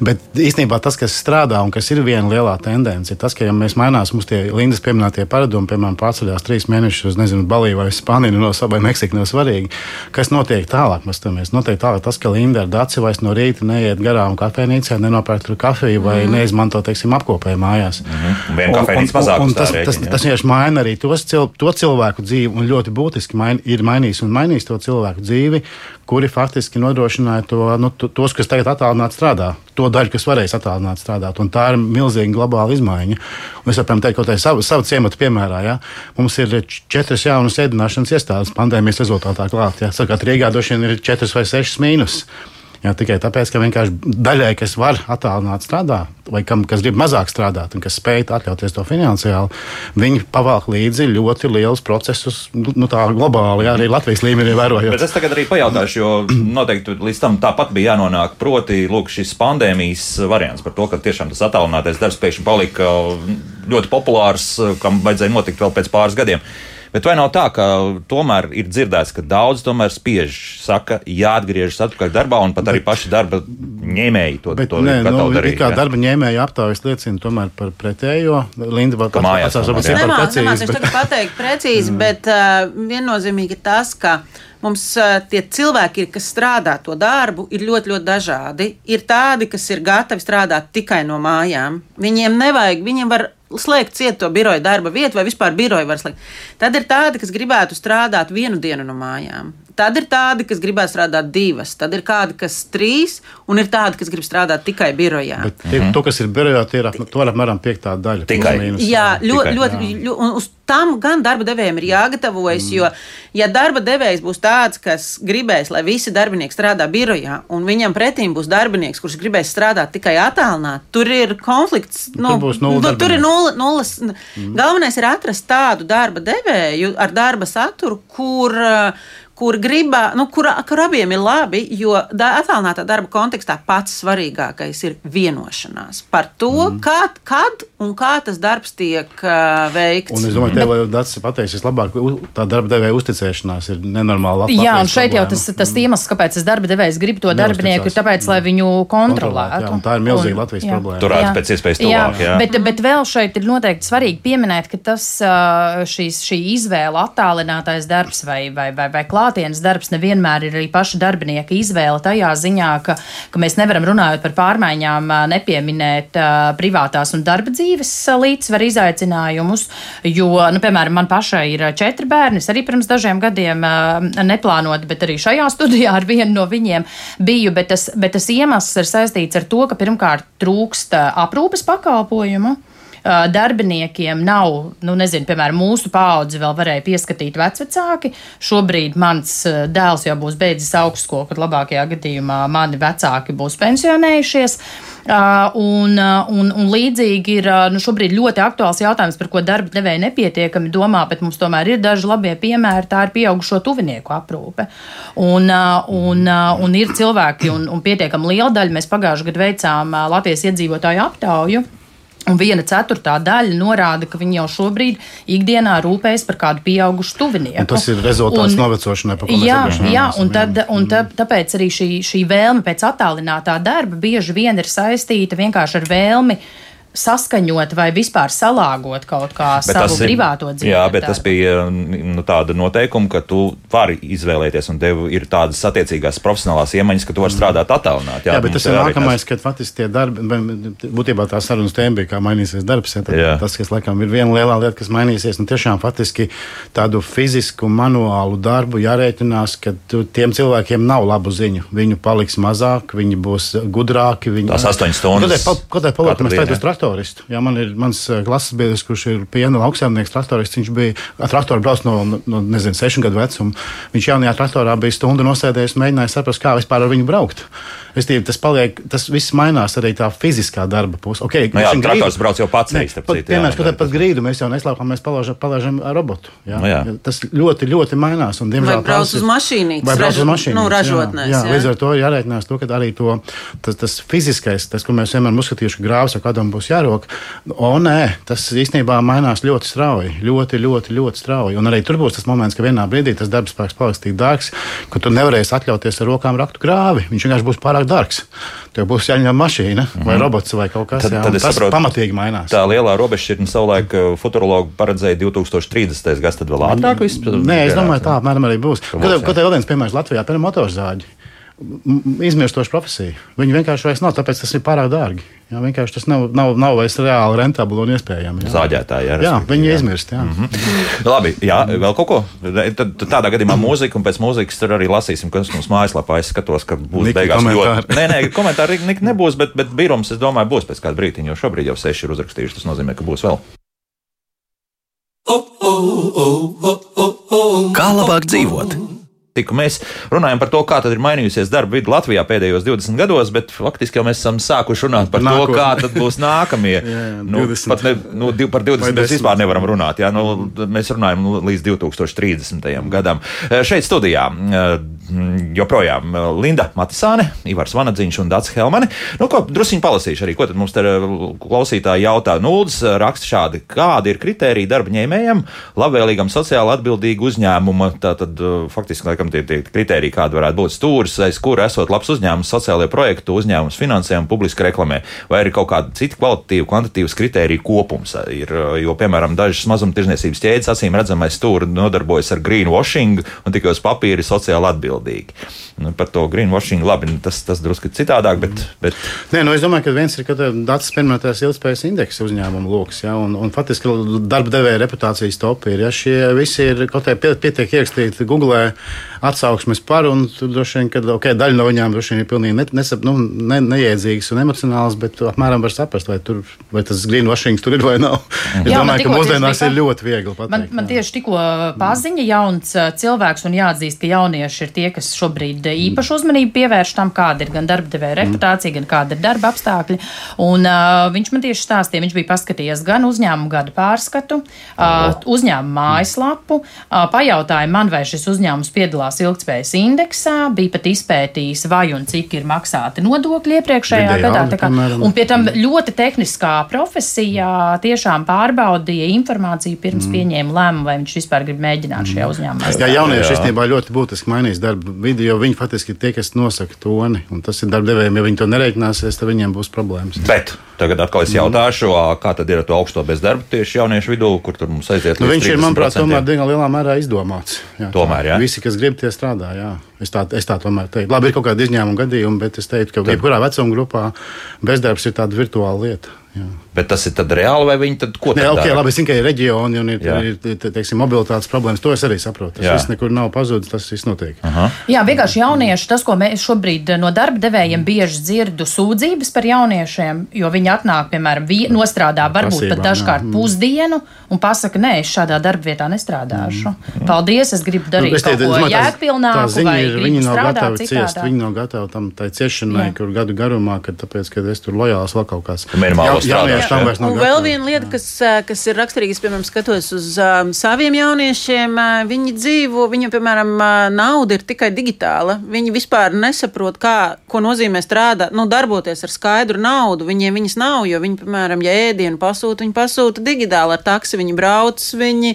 Bet īstenībā tas, kas strādā un kas ir viena lielā tendence ir tas, ka, ja mēs mainām mums tie Lindas pieminētie paradumi, piemēram, pārceļās trīs mēnešus uz, nezinu, Baliju vai Spāniju, no vai Meksiku, nav svarīgi. Kas notiek tālāk? Mēs tam notiek tālāk tas, ka Linda ar daci vairs no rīta neiet garām kafejnīcā, nenopērk tur kafiju vai mm. neizmanto, teiksim, apkopēju mājās. Mm -hmm. Vienu kafejnīcu mazāk. Un, un tas, tas, tas vienkārši maina arī tos, cil, to cilvēku dzīvi un ļoti būtiski main, ir mainījis un mainījis to cilvēku dzīvi, kuri faktiski nodrošināja to, nu, tos, kas tagad attālināti strādā, to daļu, kas varēs attālināti strādāt. Un tā ir milzīga globāla izmaiņa. Un es varu teikt, ka sava, sava ciemata piemērā. Ja? Mums ir četras jaunas ēdināšanas iestādes pandēmijas rezultātā klāt. Ja? Savukārt Rīgā droši vien ir četras vai sešas mīnus. Jā, tikai tāpēc, ka vienkārši daļai, kas var attālināt strādāt, vai kam, kas grib mazāk strādāt un kas spēj atļauties to finansiāli, viņi pavalk līdzi ļoti lielus procesus, nu, tā globāli, jā, arī Latvijas līmenī vērojot. Bet es tagad arī pajautāšu, jo noteikti līdz tam tāpat bija jānonāk, proti, lūk, šis pandēmijas variants par to, ka tiešām tas attālinātais darbs pēkšņi palika ļoti populārs, kam vajadzēja notikt vēl pēc pāris gadiem. Bet vai nav tā, ka tomēr ir dzirdēts, ka daudz tomēr spiež, saka, jāatgriežas atpakaļ darbā, un pat arī paši darba ņēmēji to, bet, to nē, ir nu, darīt? Kā jā. darba ņēmēja aptaujas liecina tomēr par pretējo. Linda vēl mājās. Es nemācīšu tagad pateikt precīzi, mm. bet uh, viennozīmīgi tas, ka mums uh, tie cilvēki, kas strādā to darbu, ir ļoti, ļoti dažādi. Ir tādi, kas ir gatavi strādāt tikai no mājām. Viņiem nevajag, viņiem var slēgt ciet to biroja darba vietu, vai vispār biroju var slēgt. Tad ir tādi, kas gribētu strādāt vienu dienu no mājām. Tad ir tādi, kas gribētu strādāt divas, tad ir kādi, kas trīs, un ir tādi, kas grib strādāt tikai birojā. Bet tie, mhm. to, kas ir birojā, tie ir ap, apmēram piektā daļa. Tikai. Mīnus, jā, ļoti, ļoti, ļoti, un uz tam gan darba devējiem ir jāgatavojas, mm. jo, ja darba devējs būs tāds, kas gribēs, lai visi darbinieki strādā birojā, un viņam pretīm būs darbinieks, kurš gribēs strādāt tikai attālināti, tur ir konflikts. Nu, tur, būs nulle nu, tur ir nulle, nulles. Mm. Galvenais ir atrast tādu darba devēju ar darba saturu, kur kur, gribā, nu, kur, kur abiem ir labi, jo attālinātā darba kontekstā pats svarīgākais ir vienošanās par to, mm. kā, kad un kā tas darbs tiek uh, veikts. Un es domāju, tev jau tas pateiks, vislabāk, tā darba devēja uzticēšanās ir nenormāla. Jā, un šeit problēma. jau tas, tas mm. iemesls, kāpēc tas darba devējs grib to darbinieku, ir tāpēc, lai viņu kontrolētu. Jā, tā ir milzīga un, Latvijas jā. problēma. Turēt pēc iespējas tuvāk. Jā, jā. Bet, bet vēl šeit ir noteikti svarīgi pieminēt, ka tas, šīs, šī izvēle attālinātais darbs vai, vai, vai, vai klāt klātienes darbs nevienmēr ir arī paša darbinieka izvēle tajā ziņā, ka, ka mēs nevaram runājot par pārmaiņām, nepieminēt privātās un darba dzīves līdzsvaru izaicinājumus, jo, nu, piemēram, man pašai ir četri bērni, es arī pirms dažiem gadiem neplānot, bet arī šajā <laughs> studijā ar vienu no viņiem biju, bet tas, bet tas iemesls ir saistīts ar to, ka pirmkārt trūkst aprūpes pakalpojumu darbiniekiem nav, nu, nezinu, piemēram, mūsu paudzi vēl varēja pieskatīt vecvecāki. Šobrīd mans dēls jau būs beidzis augstskolu, kad labākajā gadījumā mani vecāki būs pensionējušies. Un, un, un līdzīgi ir nu, šobrīd ļoti aktuāls jautājums, par ko darba devēja nepietiekami domā, bet mums tomēr ir daži labie piemēri. Tā ir pieaugušo tuvinieku aprūpe. Un, un, un ir cilvēki, un, un pietiekami liela daļa, mēs pagājušajā gadā veicām Latvijas iedzīvotāju aptauju. Un viena ceturtā daļa norāda, ka viņi jau šobrīd ikdienā rūpējas par kādu pieaugušu tuvinieku. Un tas ir rezultāts un, novecošanai, par ko jā, mēs jā, un, tad, un tā, tāpēc arī šī, šī vēlme pēc attālinātā darba bieži vien ir saistīta vienkārši ar vēlmi uh, saskaņot vai vispār salāgot kaut kā bet savu ir, privāto dzīvi. Jā, bet darbu. tas bija nu, tāda noteikuma, ka tu vari izvēlēties, un tev ir tādas attiecīgās profesionālās iemaņas, ka tu vari strādāt attālināti. Jā, jā, bet tas ir nākamais, kad faktiski tie darbi, būtībā tā sarunas tēma bija, kā mainīsies darbs. Ja, tas, kas laikam ir viena lielā lieta, kas mainīsies, un nu, tiešām faktiski tādu fizisku, manuālu darbu jārēķinās, ka tu, tiem cilvēkiem nav labu ziņu. Viņu paliks mazāk, viņi būs gudrāki. Viņi, Tās astoņas stundas. Kādēļ uz traktoristu. Jā, man ir mans eh, klases biedrs, kurš ir piena lauksaimnieks, traktorists. Viņš bija ar traktoru braucis no, no nezinu, sešu gadu vecuma. Viņš jaunajā traktorā bija stundu nosēdējis un mēģināja saprast, kā vispār ar viņu braukt. Restīvi, tas paliek, tas viss mainās arī tā fiziskā darba puse. Okay, nu jā, traktors brauc jau pats. Piemēram, kad pat grīdu mēs jau neslēpam, mēs palaižam, robotu. Jā? Nu, jā. Tas ļoti, ļoti mainās. Un, diemžēl, vai brauc uz mašīnītes? Vai brauc uz mašīnītes? Nu, ražotnēs. Jā, jā, jā. Līdz ar to jārēķinās to, ka arī to, tas, tas fiziskais, tas, ko mēs vienmēr uzskatījuši, ka grāvs jau kādam būs jārok, o nē, tas īstenībā mainās ļoti strauji. Ļoti, ļoti, ļoti strauji. Un arī tur būs tas moments, ka vienā brīdī tas darbs spēks paliks tik dārgs, ka tu nevarēsi atļauties ar rokām raktu grāvi. Viņš vienkārši būs pārāk dārgs. Tev būs jāņem mašīna vai mm -hmm. robots vai kaut kas tāds. Tad, tad tas saprotu, pamatīgi mainās. Tā lielā robežšķirtne savulaik uh, futurologi paredzēja 2030. gads, tad vēl ātrāk viss. Nē, es domāju, tā apmēram arī būs. Kad tev vēl viens piemērs Latvijā, piemēram, motorzāģi izmirstoša profesija. Viņi vienkārši vairs nav, tāpēc tas ir pārāk dārgi. Jā, vienkārši tas nav, nav, nav vairs reāli rentabli un iespējami. Jā. Zāģētāji, jā, jā viņi jā. izmirst. Jā. Mm -hmm. Labi, jā, vēl kaut ko. Tad, tādā gadījumā <clears throat> mūzika, un pēc mūzikas tur arī lasīsim, kas mums mājaslapā. Es skatos, ka būs Niki beigās ļoti. Nē, nē, komentāri nebūs, bet, bet birums, es domāju, būs pēc kāda brīdiņa, jo šobrīd jau seši ir uzrakstījuši. Tas nozīmē, ka būs vēl. Kā labāk dzīvot? Politiku. Mēs runājam par to, kā ir mainījusies darba vide Latvijā pēdējos 20 gados, bet faktiski jau mēs esam sākuši runāt par Nākotnē. to, kā būs nākamie. <laughs> jā, jā, nu, 20. pat ne, nu, div, par 20 mēs vispār nevaram runāt. Jā, nu, mēs runājam līdz 2030. gadam. Šeit studijā joprojām Linda Matisāne, Ivars Vanadziņš un Dats Helmane. Nu, ko druskuļi palasīšu arī, ko tad mums te klausītāji jautā. Nulles raksta šādi, kādi ir kriteriji darba ņēmējiem, labvēlīgam sociāli atbildīgu uzņēmumu. Tātad faktiski, laikam, tie, tie kriteriji, kādi varētu būt stūris, aiz kura esot labs uzņēmums, sociālajie projekti, uzņēmums finansē un publiski reklamē, vai arī kaut kādi citi kvalitatīvi, kvantitīvas kriteriju kopums. Ir, jo, piemēram, dažas mazumtirdzniecības ķēdes acīm redzamais stūri nodarbojas ar greenwashing un tikai uz papīra sociāli atbildīgi. Nu, par to greenwashing labi, nu, tas, tas drusku citādāk, bet. bet... Nē, nu, es domāju, ka viens ir dats pieminētais ilgspējas indeksa uzņēmumu lokus, ja, un, un faktiski darba devēja reputācijas topi ir, ja šie visi ir kaut kā pietiek ierakstīti Google atsauksmes par, un droši vien, ka okay, daļa no viņām droši vien ir pilnīgi ne, nesap, nu, ne, neiedzīgas un emocionālas, bet apmēram var saprast, vai, tur, vai tas greenwashing tur ir vai nav. Es Jā, domāju, ka mūsdienās ir ļoti viegli pateikt. Man, man tieši tikko paziņa jauns cilvēks un jāatzīst, ka jaunieši ir tie, kas šobrīd īpašu uzmanību pievērš tam, kāda ir gan darba devēja reputācija, gan kāda ir darba apstākļi. Un, uh, viņš man tieši stāstīja, viņš bija paskatījies gan uzņēmumu gada pārskatu, uh, uzņēmumu mājaslapu, uh, pajautāja man, vai šis uzņēmums piedalās piedalās ilgspējas indeksā, bija pat izpētījis, vai un cik ir maksāti nodokļi iepriekšējā Vidējā, gadā. Kā, un pie tam ļoti tehniskā profesijā tiešām pārbaudīja informāciju pirms mm. pieņēma lēmumu, vai viņš vispār grib mēģināt šajā mm. uzņēmumā. Jā, jaunieši īstenībā ļoti būtiski mainīs darba vidi, jo viņi faktiski ir tie, kas nosaka toni. Un tas ir darbdevējiem, ja viņi to nereiķināsies, tad viņiem būs problēmas. Bet tagad atkal es jautāšu, kā tad ir ar to augsto bezdarbu tieši jauniešu vidū, kur tur mums aiziet? Nu, viņš ir, manuprāt, tomēr diezgan lielā mērā izdomāts. Jā, tomēr, jā. Visi, kas grib, tie strādā. Jā. Es tā, es tā tomēr teiktu. Labi, ir kaut kādi izņēmuma gadījumi, bet es teiktu, ka jebkurā vecuma grupā bezdarbs ir tāda virtuāla lieta. Jā. Bet tas ir reāli, vai viņi tad ko tādu okay, labi, es zinu, ka ir reģioni un ir, jā. ir teiksim, mobilitātes problēmas. To es arī saprotu. Tas jā. viss nekur nav pazudis, tas viss notiek. Aha. Jā, vienkārši jaunieši, tas, ko mēs šobrīd no darba devējiem bieži dzirdu sūdzības par jauniešiem, jo viņi atnāk, piemēram, nostrādā varbūt Pasībām, pat dažkārt jā. pusdienu un pasaka, nē, es šādā darba vietā nestrādāšu. Mm. Paldies, es gribu darīt nu, es kaut ko jēgpilnāku. Viņi nav gatavi ciest, viņi nav gatavi tam tai ciešanai, kur gadu garumā, kad tāpēc, ka es tur lojāls vēl kaut kāds. Minimālos tam vairs nav. Un vēl viena lieta, kas, kas ir raksturīga, piemēram, skatos uz um, saviem jauniešiem, viņi dzīvo, viņu, piemēram, nauda ir tikai digitāla. Viņi vispār nesaprot, kā, ko nozīmē strādāt, nu, darboties ar skaidru naudu. Viņiem viņas nav, jo viņi, piemēram, ja ēdienu pasūta, viņi pasūta digitāli ar taksi, viņi brauc, viņi,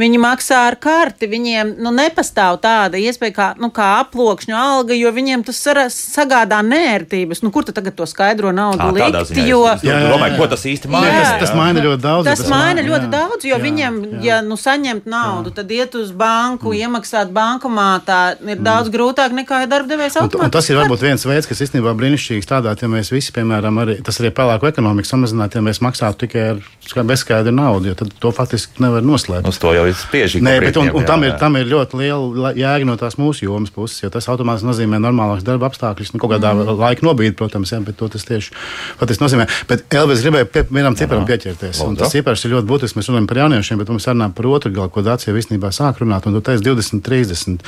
viņi maksā ar karti. Viņiem nu, nepastāv tāda iespēja kā, nu, kā aploksņu alga, jo viņiem tas sagādā nērtības. Nu, kur tad tagad to skaidro naudu à, likt? Jo, jā, jā, jā. Domāju, ko tas īsti maina? Tas, tas maina ļoti daudz. Tas, tas maina ļoti jā. daudz, jo jā, viņiem, jā. ja nu, saņemt naudu, jā. tad iet uz banku, mm. iemaksāt bankomātā ir mm. daudz grūtāk nekā ja darbdevējs automātiski. Tas ir varbūt viens veids, kas īstenībā brīnišķīgi strādāt, ja mēs visi, piemēram, arī tas arī pelēku ekonomiku samazinātu, ja mēs maksātu tikai ar bezskaidru naudu, jo tad to faktiski nevar noslēpt. Uz to jau ir spiežīgi. Nē, bet un, un jā, tam, ir, tam ir ļoti liela jēga no tās mūsu jomas puses, jo tas automātiski nozīmē normālāks darba apstākļus. Nu, kaut kādā mm. laika nobīde, protams, jā, bet to tas tieši patiesi nozīmē. Bet Elvis gribēja pie vienam ciparam pieķerties. Un tas cipars ir ļoti būtisks. Mēs runājam par jauniešiem, bet mums runājam par otru galu, ko Dācija īstenībā sāk runāt. Un tu teici 20, 30.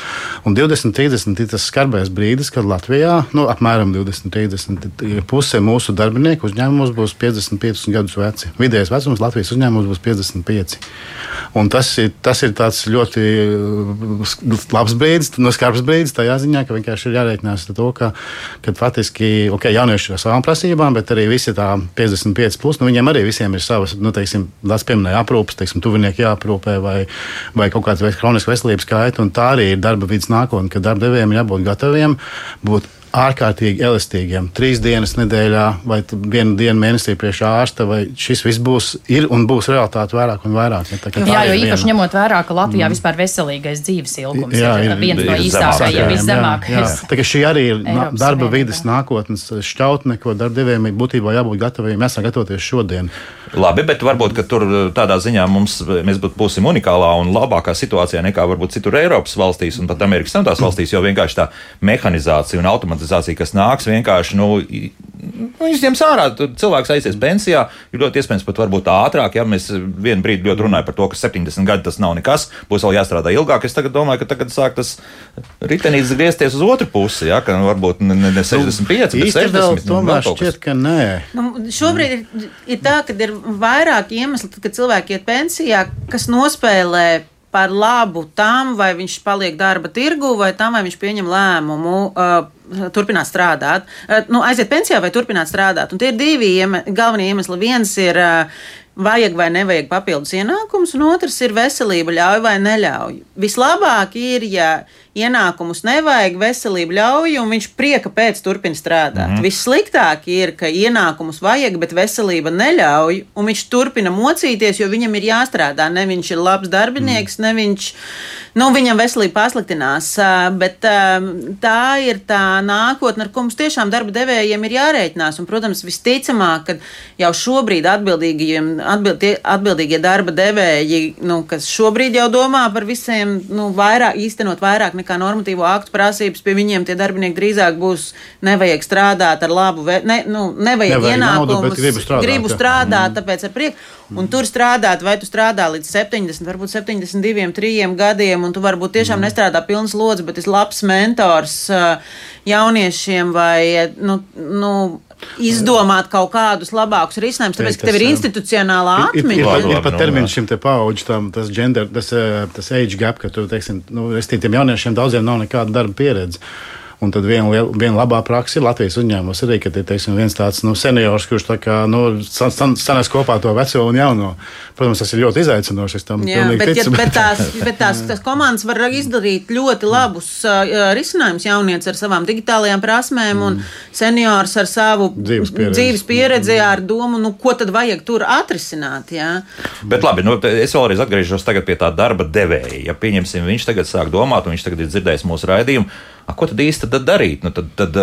Un 20, 30 ir tas skarbais brīdis, kad Latvijā, nu, apmēram 20, 30 puse mūsu darbinieku uzņēmumos būs 55 gadus veci. Vidējais vecums Latvijas uzņēmumos būs 55. Un tas ir, tas ir ļoti uh, labs brīdis, no skarbs brīdis tajā ziņā, ka vienkārši ir jārēķinās ar to, ka, ka faktiski okay, jaunieši ar savām prasībām, bet arī visi tā 55, plus, nu, viņiem arī visiem ir savas, nu, teiksim, tas pieminēja aprūpes, teiksim, tuvinieki jāaprūpē vai, vai kaut kāds kronisks veselības kaita, tā arī ir darba vidas nākotne, ka darba devējiem jābūt gataviem būt ārkārtīgi elastīgiem. Trīs dienas nedēļā vai vienu dienu mēnesī priekš ārsta, vai šis viss būs ir un būs realitāte vairāk un vairāk. Ja, tā, jā, jo īpaši viena. ņemot vērā, ka Latvijā mm. vispār veselīgais dzīves ilgums jā, ir, ir viens no īsākajiem, viszemākajiem. Tā kā šī arī ir Eiropas darba vides nākotnes šķautne, ko darbdevējiem būtībā jābūt gataviem. Mēs esam gatavoties šodien. Labi, bet varbūt tur tādā ziņā mums, mēs būsim unikālā un labākā situācijā nekā varbūt citur Eiropas valstīs un pat Amerikas Savienotās <clears throat> valstīs, jo vienkārši tā mehanizācija un automatizācija, kas nāks, vienkārši nu, nu, viņš ņems ārā. Tad cilvēks aizies pensijā, ir ļoti iespējams pat varbūt ātrāk. Ja mēs vienu brīdi ļoti runājam par to, ka 70 gadi tas nav nekas, būs vēl jāstrādā ilgāk. Es tagad domāju, ka tagad sāk tas ritenītis griezties uz otru pusi, ja, ka varbūt ne, ne 65, nu, bet 60. Vēl, tomēr šķiet, ka nē. Nu, šobrīd ir, ir tā, ka ir vairāk iemesli, kad cilvēki iet pensijā, kas nospēlē par labu tam, vai viņš paliek darba tirgu, vai tam, vai viņš pieņem lēmumu. Uh, turpināt strādāt, uh, nu, aiziet pensijā vai turpināt strādāt. Un tie ir divi ieme galvenie iemesli. Viens ir uh, vajag vai nevajag papildus ienākumus, un otrs ir veselība, ļauj vai neļauj. Vislabāk ir, ja ienākumus nevajag, veselību ļauj, un viņš prieka pēc turpina strādāt. Mm -hmm. Vissliktāk ir, ka ienākumus vajag, bet veselība neļauj, un viņš turpina mocīties, jo viņam ir jāstrādā. Ne viņš ir labs darbinieks, mm. ne viņš, nu, viņam veselība pasliktinās. Bet tā ir tā nākotne, ar ko mums tiešām darba devējiem ir jārēķinās. Un, protams, visticamāk, ka jau šobrīd atbildīgie, atbild, atbildīgie darba devēji, nu, kas šobrīd jau domā par visiem, nu, vairāk, īstenot vairāk nekā normatīvo aktu prasības, pie viņiem tie darbinieki drīzāk būs nevajag strādāt ar labu, ne, nu, nevajag, nevajag ienākumus, gribu strādāt, gribu strādāt mm. tāpēc ar prieku. Un mm. tur strādāt, vai tu strādā līdz 70, varbūt 72, 3 gadiem, un tu varbūt tiešām mm. nestrādā pilns lodzi, bet esi labs mentors jauniešiem vai, nu, nu izdomāt kaut kādus labākus risinājumus, tāpēc, ka tev ir institucionālā atmiņa. Ir, ir, ir pat termins šim te tam, tas gender, tas, eh, tas age gap, ka tu, teiksim, nu, es tiem jauniešiem daudziem nav nekāda darba pieredze. Un tad viena, viena labā praksa ir Latvijas uzņēmumos arī, ka ir teiksim, viens tāds nu, seniors, kurš tā kā, nu, sanās kopā to veco un jauno. Protams, tas ir ļoti izaicinoši. Jā, bet, ticu, ja, bet, tās, <laughs> bet tās, tās komandas var izdarīt ļoti labus uh, risinājumus. Jaunieci ar savām digitālajām prasmēm un mm. seniors ar savu dzīves pieredzi, dzīves pieredzi mm. ar domu, nu, ko tad vajag tur atrisināt. Jā. Bet labi, nu, es vēlreiz atgriežos pie tā darba devēja. Ja pieņemsim, viņš tagad sāk domāt, un viņš tagad ir dzirdējis mūsu raidījumu A, ko tad īsti tad darīt? Nu, tad, tad,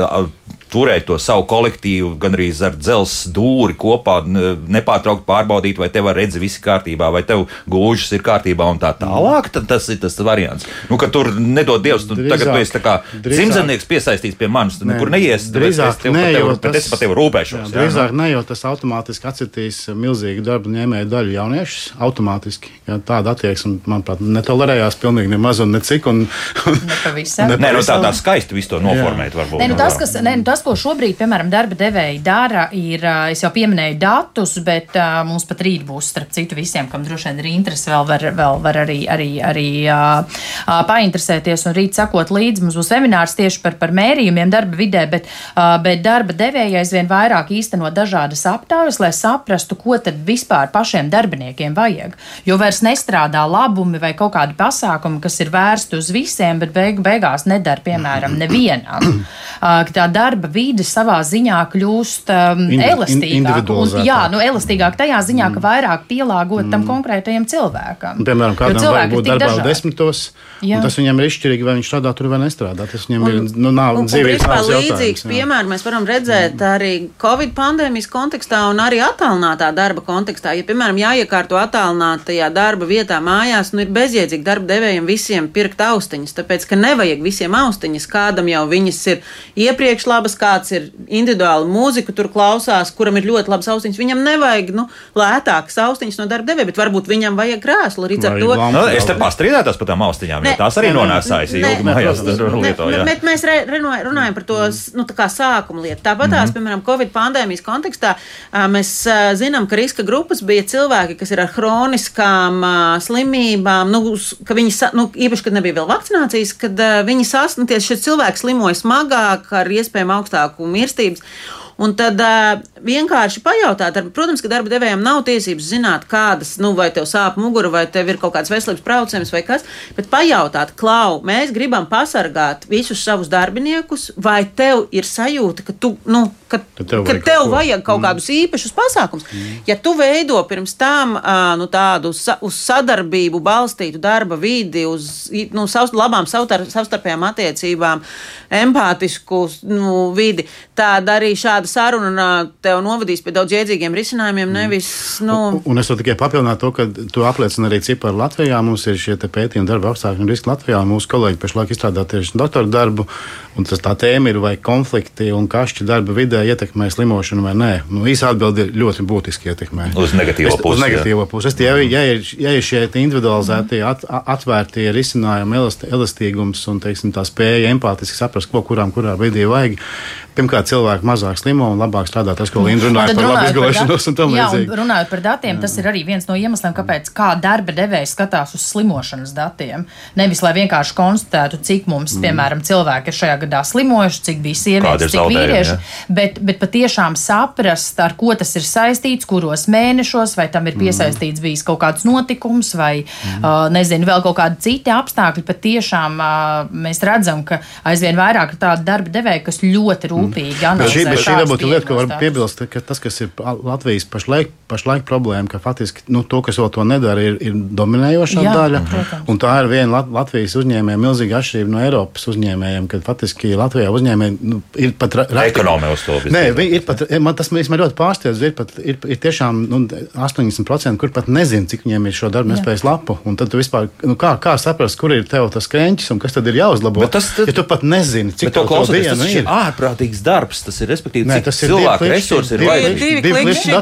turēt to savu kolektīvu, gan arī ar dzelzceļa dūri kopā, nepārtraukti pārbaudīt, vai tev ar redzi viss kārtībā, vai tev gūžas ir kārtībā un tā tālāk. Tad tas ir tas variants. Nu, ka tur nedod Dievs, tu, drīzāk, tagad tu esi kā dzimzemnieks piesaistīts pie manis, tu nekur neies. Drīzāk, es, ne, tev, tas, es par tevi rūpēšos. Jā, drīzāk jā, ne, jo tas automātiski atcitīs milzīgu darbu ņēmēju daļu jauniešus. Automātiski. Jā, tāda attieksme, manuprāt, netolerējās pilnīgi nemaz un necik. Un, un, ne, nē, nu, tā, tā skaisti visu to noformēt varbūt. Nē, nu, tas, kas, nē, nu, tas, ko šobrīd, piemēram, darba devēji dara, ir, es jau pieminēju datus, bet uh, mums pat rīt būs, starp citu, visiem, kam droši vien ir interesi, vēl var, vēl var arī, arī, arī uh, painteresēties un rīt sakot līdzi. Mums būs seminārs tieši par, par mērījumiem darba vidē, bet, uh, bet darba devēji aizvien vairāk īsteno dažādas aptaujas, lai saprastu, ko tad vispār pašiem darbiniekiem vajag. Jo vairs nestrādā labumi vai kaut kādi pasākumi, kas ir vērsti uz visiem, bet beigu beigās nedara, piemēram, nevienam. <clears throat> Uh, tā darba vide savā ziņā kļūst um, Indi elastīgāk. Un, jā, nu, elastīgāk tajā ziņā, ka mm. vairāk pielāgot mm. tam konkrētajam cilvēkam. Piemēram, kādam vajag būt darbā dažādi. desmitos, tas viņam ir izšķirīgi, vai viņš strādā tur vai nestrādā. Tas viņam un, ir nu, nav dzīvības līdzīgs piemērs. Mēs varam redzēt mm. arī Covid pandēmijas kontekstā un arī attālinātā darba kontekstā. Ja, piemēram, jāiekārto attālinātajā darba vietā mājās, nu ir bezjēdzīgi darba devējiem visiem pirkt austiņas, tāpēc, ka nevajag visiem austiņas, kādam jau viņas ir iepriekš labas, kāds ir individuāli mūziku tur klausās, kuram ir ļoti labs austiņas. Viņam nevajag nu, lētākas austiņas no darba devēja, bet varbūt viņam vajag krēslu. Līdz ar to nu, es te pastrīdētos par tām austiņām, jo tās arī nonāsājas ilgi mājās. Bet mēs re, runājam par to nu, sākumu lietu. Tāpat tās, mm -hmm. piemēram, Covid pandēmijas kontekstā mēs zinām, ka riska grupas bija cilvēki, kas ir ar hroniskām slimībām, nu, ka viņi, nu, īpaši, kad nebija vēl vakcinācijas, kad viņi sasniedz, šis cilvēks slimoja smagāk ar iespējami augstāku mirstības. Un tad uh, vienkārši pajautāt, ar, protams, ka darba devējiem nav tiesības zināt, kādas, nu, vai tev sāp mugura, vai tev ir kaut kāds veselības traucējums vai kas, bet pajautāt, klau, mēs gribam pasargāt visus savus darbiniekus, vai tev ir sajūta, ka tu, nu, ka, ka tev, ka tev vajag kaut mm. kādus īpašus pasākumus. Mm. Ja tu veido pirms tam uh, nu, tādu sa, uz sadarbību balstītu darba vidi, uz nu, savs, labām savstarpējām attiecībām, empātisku nu, vidi, tad arī šāda tāda saruna tev novadīs pie daudz iedzīgiem risinājumiem, nevis. Nu... Un, un es to tikai papildinātu to, ka tu apliecini arī ciparu Latvijā. Mums ir šie pētījumi darba apstākļi un riski Latvijā. Mūsu kolēģi pašlaik izstrādā tieši doktora darbu. Un tas tā tēma ir, vai konflikti un kašķi darba vidē ietekmē slimošanu vai nē. Nu, īsa atbilde ir ļoti būtiski ietekmē. Uz negatīvo pusi. Uz negatīvo pusi. Es, ja, ja, ir, ja ir šie individualizētie, at, atvērtie risinājumi, elastīgums un teiksim, tā spēja empātiski saprast, ko kurām kurā brīdī vajag, pirmkārt, cilvēki mazāk slimo un labāk strādā. Tas, ko Linda runāja par labu izgulēšanos un tam līdzīgi. Runājot par datiem, jā. tas ir arī viens no iemesliem, kāpēc kā darba devējs skatās uz slimošanas datiem. Nevis, lai vienkārši konstatētu, cik mums, mm. piemēram, cilvēki ir šajā gadā slimojuši, cik bija sievietes, cik vīrieši, ja? bet, bet patiešām saprast, ar ko tas ir saistīts, kuros mēnešos, vai tam ir mm. piesaistīts bijis kaut kāds notikums, vai, mm. uh, nezinu, vēl kaut kādi citi apstākļi. Patiešām uh, mēs redzam, ka aizvien vairāk ir tādu darba devēju, kas ļoti rūpīgi rūpīgi analizēt. Šī, šī ir lieta, ko var piebilst, ka tas, kas ir Latvijas pašlaik, pašlaik problēma, ka faktiski nu, to, kas vēl to nedara, ir, ir dominējošā Jā, daļa. Protams. Un tā ir viena Latvijas uzņēmēja milzīga atšķirība no Eiropas uzņēmējiem, kad faktiski Latvijā uzņēmēji nu, ir pat ekonomi uz to. Ir pat, man tas man ļoti pārsteidz, ir, pat, ir, ir tiešām nu, 80%, kur pat nezina, cik viņiem ir šo darbu nespējas lapu. Un tad tu vispār, nu, kā, kā saprast, kur ir tev tas krēķis un kas tad ir jāuzlabo? Bet tas, tad, ja tu pat nezini, cik to klausoties, tas ir ārprātīgs darbs. Tas ir respektīvi, Nē, tas ir cilvēku resursi ir vajadzīgi. Divi kliķi šī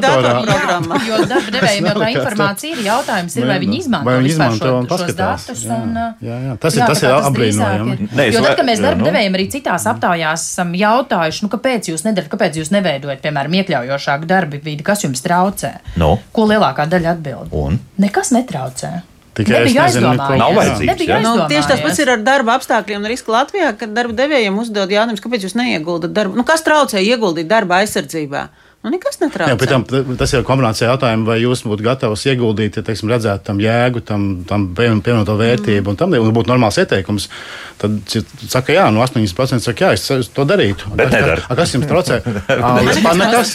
datorprogrammā. <laughs> Jo darba devējiem jau tā informācija ir jautājums, ir, vai viņi izmanto, vai viņi izmanto šo, šos datus. Un, jā, jā. Tas ir, tas ir apbrīnojami. Jo tad, kad mēs darba nu. devējiem arī citās aptaujās esam jautājuši, nu, kāpēc jūs nedarat, kāpēc jūs neveidojat, piemēram, iekļaujošāku darba vidi, kas jums traucē? No. Ko lielākā daļa atbild? Un? Nekas netraucē. Tikai nebija aizdomājies. Nav vajadzīgs. Ja? Nu, tieši tas pats ir ar darba apstākļiem un risku Latvijā, kad darba devējiem uzdod jautājumus, kāpēc jūs neieguldat darbu. Nu, kas traucē ieguldīt darba aizsardzībā? Nu, nekas netraucē. Jā, tam, tas ir kombinācija jautājums, vai jūs būtu gatavs ieguldīt, ja teiksim, redzētu tam jēgu, tam, tam pievienoto vērtību mm. un tam un būtu normāls ieteikums. Tad saka, jā, no 80% saka, jā, es to darītu. Bet kas, kas jums traucē? <laughs> Vispār nekas.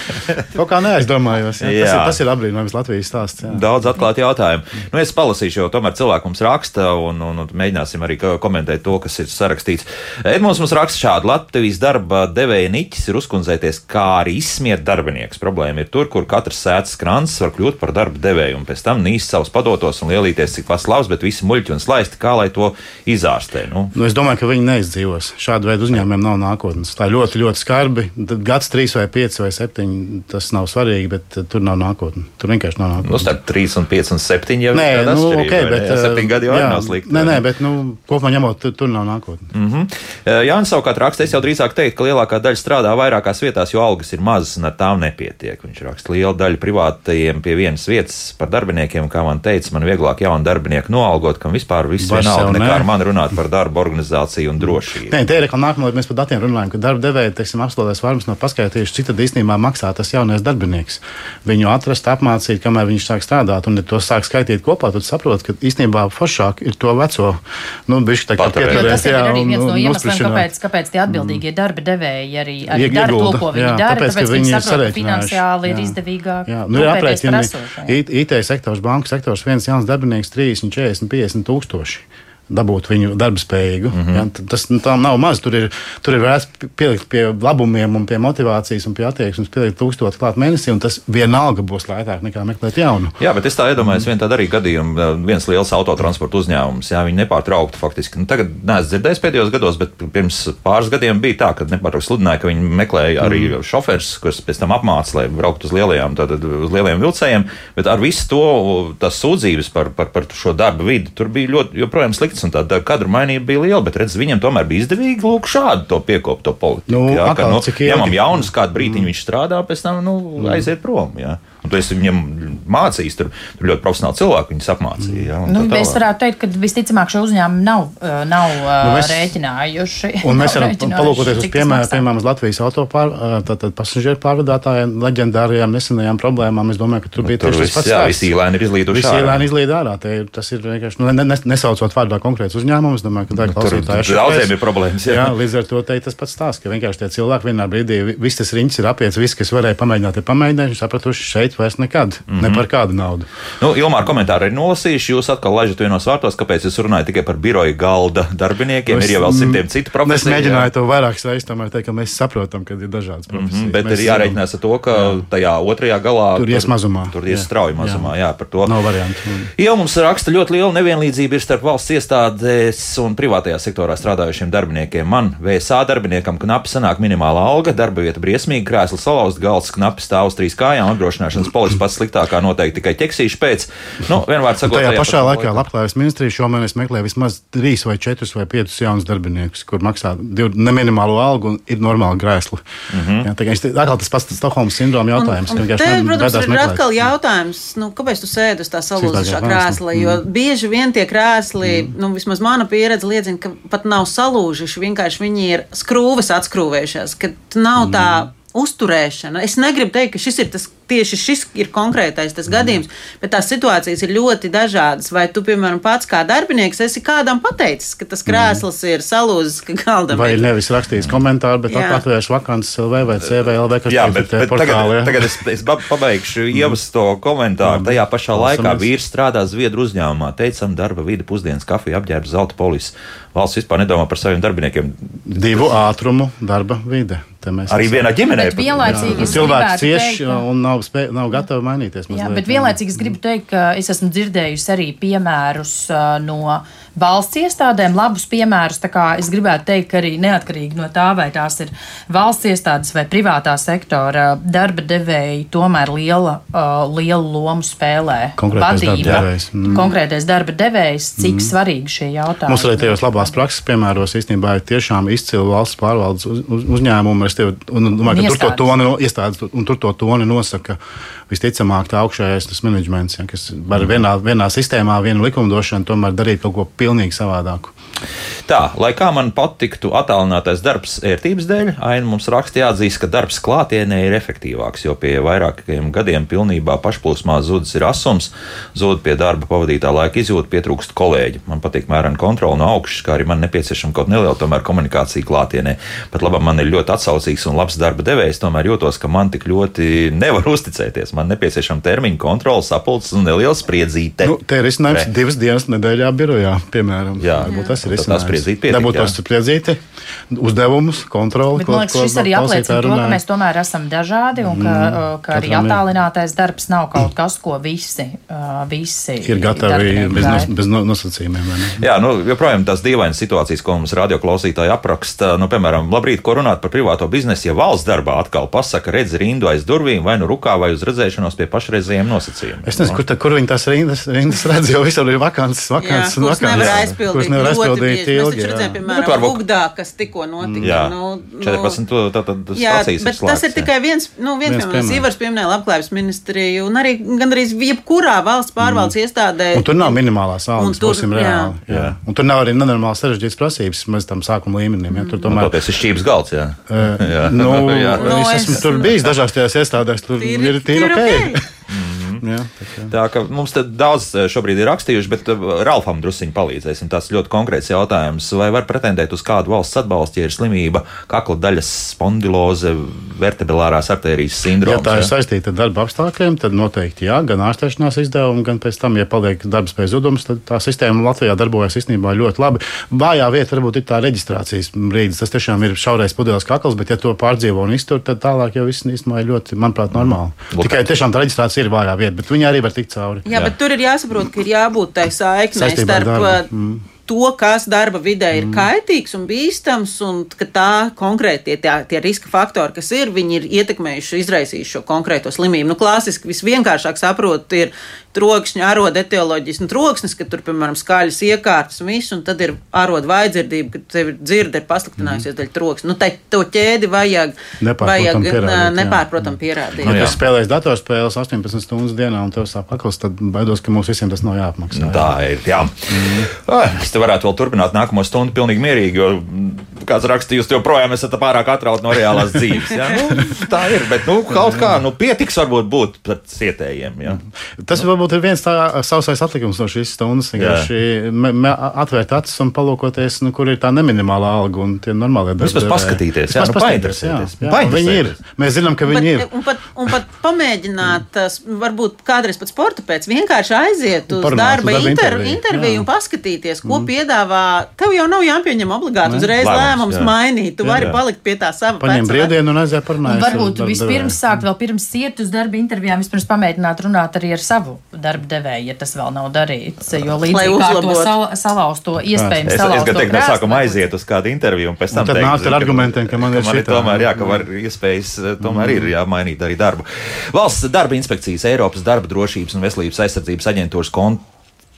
<laughs> Kaut kā neaizdomājos. Jā. Jā. Tas, ir, tas ir apbrīnojams Latvijas stāsts. Jā. Daudz atklāti jautājumi. Nu, es palasīšu, jo tomēr cilvēks mums raksta un, un, un mēģināsim arī komentēt to, kas ir sarakstīts. Edmunds mums raksta šādu Latvijas darba devēja niķis ir uzkundzēties, kā arī izsmēt izsmiet darbinieks. Problēma ir tur, kur katrs sēdes krants var kļūt par darba devēju un pēc tam nīst savus padotos un lielīties, cik pats labs, bet visi muļķi un slaisti, kā lai to izārstē. Nu. Nu, es domāju, ka viņi neizdzīvos. Šāda veida uzņēmumiem nav nākotnes. Tā ir ļoti, ļoti skarbi. Gads, trīs vai pieci vai septiņi, tas nav svarīgi, bet uh, tur nav nākotnes. Tur vienkārši nav nākotnes. Nu, starp trīs un pieci un septiņi jau nē, ir. Nu, okay, bet, jā, septiņi gadi jau jā, nav slikti. Nē, nē, bet nu, kopumā ņemot, tur, tur nav nākotnes. Mm -hmm. Jānis savukārt raksta, es jau drīzāk teiktu, ka lielākā daļa strādā vairākās vietās, jo algas ir mazas un ar tām nepietiek. Viņš raksta liela daļa privātajiem pie vienas vietas par darbiniekiem, kā man teica, man vieglāk jaunu darbinieku noalgot, kam vispār viss vienalga nekā ar mani runāt par darba organizāciju un drošību. Nē, te ir kā nākamā, mēs par datiem runājam, ka darba devēja, teiksim, apstāties varmas nav paskaitījuši, cik tad īstenībā maksā tas jaunais darbinieks. Viņu atrast, apmācīt, kamēr viņš sāk strādāt, un ja to sāk skaitīt kopā, tad saprot, ka īstenībā foršāk ir to veco, nu, bišķi tā kā pieturēt. Tas ir arī viens no iemesliem, kāpēc, kāpēc tie atbildīgie darba devēji arī, arī dara to, ko viņi jā, dara, tāpēc, tāpēc viņi saprot, ka finansiāli jā. ir izdevīgāk. Jā, nu, ir aprēķini. IT sektors, banku sektors, viens jauns darbinieks 30, 40, 50 tūkstoši dabūt viņu darbspējīgu. Mm -hmm. ja, tas nu, nav maz. Tur ir, tur ir vērts pielikt pie labumiem, un pie motivācijas un pie attieksmes, pielikt tūkstoši klāt mēnesī, un tas vienalga būs lētāk nekā meklēt jaunu. Jā, bet es tā iedomājos, mm. vien tāda arī gadījuma, viens liels autotransporta uzņēmums, jā, viņi nepārtraukti faktiski. Nu, tagad neesmu dzirdējis pēdējos gados, bet pirms pāris gadiem bija tā, ka nepārtraukti sludināja, ka viņi meklēja arī mm. šoferus, kurus pēc tam apmāca, lai brauktu uz lielajām, tātad uz lielajiem vilcējiem, bet ar visu to, tas sūdzības par, par, par šo darba vidi, tur bija ļoti joprojām slikti slikts, un tā, tā kadru mainība bija liela, bet redz, viņam tomēr bija izdevīgi lūk šādu to piekopto politiku. Nu, jā, ka, nu, ņemam jaunus, kādu brīdi mm. viņš strādā, pēc tam nu, mm. aiziet prom. Jā. Un tu esi viņam mācījis, tur, tur ļoti profesionāli cilvēki viņus apmācīja. Ja, nu, es varētu teikt, ka visticamāk šo uzņēmumu nav, nav nu, mēs, rēķinājuši. Un mēs varam palūkoties uz piemēram, piemēram uz Latvijas autopār, pasažieru pārvadātājiem, leģendārajām nesenajām problēmām. Es domāju, ka tur bija tur tieši tas pats. Jā, visi īlēni ir izlīduši. Visi īlēni izlīd ārā. Tie, tas ir vienkārši, nu, ne, ne, nesaucot vārdā konkrēts uzņēmums. Es domāju, ka tā ir klausītāja. Tur daudziem ir problēmas. Jā. jā, līdz ar to te, tas pats stāsts, ka vienkārši tie cilvēki vienā brīdī, viss tas riņķis ir apiets, viss, kas varēja pamēģināt, ir pamēģinājuši, sapratuši šeit teikt vairs nekad, mm -hmm. ne par kādu naudu. Nu, Ilmāra komentāri ir nolasījuši. Jūs atkal laižat vienos vārtos, kāpēc jūs runājat tikai par biroja galda darbiniekiem. Es, ir jau vēl simtiem citu profesiju. Es mēģināju to vairāk reizes tomēr teikt, ka mēs saprotam, ka ir dažādas mhm, profesijas. Mm -hmm, bet mēs ir jārēķinās ar to, ka jā. tajā otrajā galā tur ies mazumā. Tur ies strauji mazumā, jā. jā, par to. Nav variantu. Jau mums raksta ļoti liela nevienlīdzība ir starp valsts iestādēs un privātajā sektorā strādājušiem darbiniekiem. Man, VSA darbiniekam, knapi sanāk minimāla alga, darba vieta briesmīgi, krēsls salauzts, galds knapi stāv uz trīs kājām, apdrošināšanas polisa pats sliktākā noteikti tikai ķeksīšu pēc. Nu, vienmēr sakot, tajā pašā laikā Labklājības ministrija šomēnes meklē vismaz trīs vai četrus vai piecus jaunus darbiniekus, kur maksā neminimālu algu un ir normāli grēsli. Mm -hmm. Jā, tā atkal tas pats Stokholmas sindroma jautājums. Un, un te, protams, ir meklēt. atkal jautājums, nu, kāpēc tu sēdi uz tā salūzušā krēsla, jo mm. bieži vien tie krēsli, mm. nu, vismaz mana pieredze liecina, ka pat nav salūžuši, vienkārši viņi ir skrūves atskrūvējušās, ka nav tā mm. Uzturēšana. Es negribu teikt, ka šis ir tas tieši šis ir konkrētais tas gadījums, bet tās situācijas ir ļoti dažādas. Vai tu, piemēram, pats kā darbinieks, esi kādam pateicis, ka tas krēsls mm. ir salūzis, ka galdam vai ir nevis rakstījis komentāru, bet atvērš vakances LV vai CVLV, kas jā, bet, bet portāli, tagad, tagad es, es pabeigšu mm. ievas to komentāru. Mm. Tajā pašā laikā vīrs strādā Zviedru uzņēmumā, teicam, darba vidi, pusdienas kafija, apģērba zelta polis. Valsts vispār nedomā par saviem darbiniekiem. Divu ātrumu darba vide. Arī vienā ģimenē. Vienlaicīgi cilvēks cieši un nav nav, spē, nav gatava mainīties. Mazliet. Jā, bet vienlaicīgi es gribu teikt, ka es esmu dzirdējusi arī piemērus uh, no valsts iestādēm labus piemērus. Es gribētu teikt, ka arī neatkarīgi no tā, vai tās ir valsts iestādes vai privātā sektora darba devēji, tomēr liela, uh, lielu lomu spēlē konkrētais vadība, darba devējs. Mm. Konkrētais darba devējs, cik mm. svarīgi šie jautājumi. Mums arī tajos labās prakses piemēros īstenībā ir tiešām izcili valsts pārvaldes uz, uz, uzņēmumi. Es tev, un, domāju, ka tur to toni, iestādes, un tur to toni nosaka visticamāk tā augšējais menedžments, ja, kas var vienā, vienā sistēmā, vienu likumdošanu tomēr darīt kaut ko pilnīgi savādāku. Tā, lai kā man patiktu attālinātais darbs ērtības dēļ, Aina mums raksta jāatzīst, ka darbs klātienē ir efektīvāks, jo pie vairākiem gadiem pilnībā pašplūsmā zudis ir asums, zud pie darba pavadītā laika izjūta, pietrūkst kolēģi. Man patīk mērena kontrola no augšas, kā arī man nepieciešama kaut neliela tomēr komunikācija klātienē. Pat labi, man ir ļoti atsaucīgs un labs darba devējs, tomēr jūtos, ka man tik ļoti nevar uzticēties. Man nepieciešama termiņa kontrola, sapulces un neliela spriedzīte. Nu, te ir risinājums divas dienas nedēļā birojā, piemēram. Jā, varbūt tas ir risinājums. Tā spriedzīte pietiek. Dabūt tos spriedzīti, uzdevumus, kontroli. Bet, ko, man liekas, ko, šis arī apliecina to, ka mēs tomēr esam dažādi un ka, mm, ka arī attālinātais darbs nav kaut kas, ko visi, visi ir gatavi bez, nos, bez nosacījumiem. Jā, nu, joprojām tās dīvainas situācijas, ko mums radioklausītāji apraksta, nu, piemēram, labrīt, ko runāt par privāto biznesu, ja valsts darbā atkal pasaka, redz rindu aiz durvīm vai nu rukā vai uz redzēšanos pie pašreizējiem nosacījumiem. Es nezinu, kur, tā, kur viņi tās rindas, rindas redz, jo visur ir vakances, vakances, jā, vakances. Nevar aizpildīt, kurš nevar aizpildīt ilgi. Mēs redzējām, piemēram, nu, Ugdā, kas tikko notika. Jā, nu, nu, 14. To, tā, tā, tas jā, bet slēgts, tas ir jā. tikai viens, nu, viens, viens piemērs. Ivars pieminēja labklājības ministriju un arī gandrīz jebkurā valsts pārvaldes mm. iestādē. Un tur nav minimālās algas, būsim reāli. Jā. Jā. Un tur nav arī nenormāli sarežģītas prasības mēs tam sākuma līmenim. Ja, tur nu, tomēr tas ir šķības galds. Jā. Uh, <laughs> jā. Nu, <laughs> jā. Nu, es esmu tur bijis dažās tajās iestādēs, tur ir tīri ok. <laughs> Jā, tā, kā. tā ka mums daudz eh, šobrīd ir rakstījuši, bet eh, Ralfam druskuļi palīdzēsim. Tas ļoti konkrēts jautājums. Vai var pretendēt uz kādu valsts atbalstu, ja ir slimība, kakla daļas spondiloze, vertebrālās arterijas sindroms? Ja tā ir saistīta ar darba apstākļiem, tad noteikti jā, gan ārstēšanās izdevumi, gan pēc tam, ja paliek darbspējas zudums, tad tā sistēma Latvijā darbojas īstenībā ļoti labi. Vājā vieta varbūt ir tā reģistrācijas brīdis. Tas tiešām ir šaurais pudeles kakls, bet ja to pārdzīvo un iztur, tad tālāk jau viss īstenībā ir ļoti, manuprāt, normāli. Lūk. Tikai tiešām tā reģistrācija ir vājā vieta bet viņi arī var tikt cauri. Jā, jā. bet tur ir jāsaprot, ka ir jābūt tai saiknei starp. Mm to, kas darba vidē ir mm. kaitīgs un bīstams, un ka tā konkrēti tie, tie riska faktori, kas ir, viņi ir ietekmējuši, izraisījuši šo konkrēto slimību. Nu, klasiski visvienkāršāk saprot, ir trokšņa, aroda etioloģisks troksnis, ka tur, piemēram, skaļas iekārtas un viss, un tad ir aroda vaidzirdība, ka tev ir dzirde ir pasliktinājusies mm. dēļ troksņa. Nu, tai, to ķēdi vajag, vajag pierādīt, nepārprotam pierādīt. Nu, ja spēlēs datorspēles 18 stundas dienā un tev sāp akls, tad baidos, ka mums visiem tas nav jāapmaksā. Jā. Tā ir, jā. Mm. Es te varētu vēl turpināt nākamo stundu pilnīgi mierīgi, jo kāds raksta, jūs joprojām esat pārāk atrauti no reālās dzīves. Ja? Nu, tā ir, bet nu, kaut kā nu, pietiks varbūt būt pret cietējiem. Ja? Tas varbūt ir viens tā sausais atlikums no šīs stundas. Vienkārši atvērt acis un palūkoties, nu, kur ir tā neminimālā alga un tie normālie darbi. Vispār paskatīties, jā, nu, painteresēties. Jā, jā, viņi ir. Mēs zinām, ka viņi bet, ir. Un pat, un pat pamēģināt, varbūt kādreiz pat sporta pēc, vienkārši aiziet uz darba, darba inter, interviju, interviju un paskatīties, ko mm. piedāvā. Tev jau nav jāpieņem obligāti uzreiz lēmums, lēmums jā. mainīt. Tu jā, vari jā. palikt pie tā sava. Paņem brīvdienu un aiziet parunāt. Varbūt vispirms sākt vēl pirms iet uz darba intervijām, vispirms pamēģināt runāt arī ar savu darba devēju, ja tas vēl nav darīts. Jo līdzīgi kā to sal, salauzt to iespējams salauzt. Es, es teiktu, no sākuma aiziet uz kādu interviju un pēc tam. Tad nākt ar argumentiem, ka man ir šī. Tomēr, jā, ka var iespējas, tomēr ir jāmainīt arī darbu. Valsts darba inspekcijas, Eiropas darba drošības un veselības aizsardzības aģentūras konta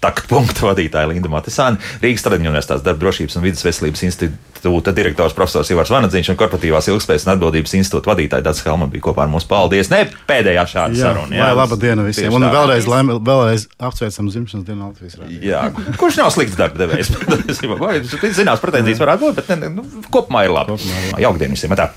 taktpunktu vadītāja Linda Matisāna, Rīgas Tradiņu universitātes darba drošības un vidas veselības institūta direktors profesors Ivars Vanadziņš un korporatīvās ilgspējas un atbildības institūta vadītāja Dats Helma bija kopā ar mums. Paldies! Ne pēdējā šāda jā, saruna. Jā, laba diena visiem. Un vēlreiz, lai, vēlreiz apsveicam dzimšanas dienu Latvijas rādījumā. Jā, kurš nav slikts darba devējs? Zinās, pretenzijas varētu būt, bet ne, nu, kopumā ir labi. Kopumā labi. Jaukdien visiem! Tā.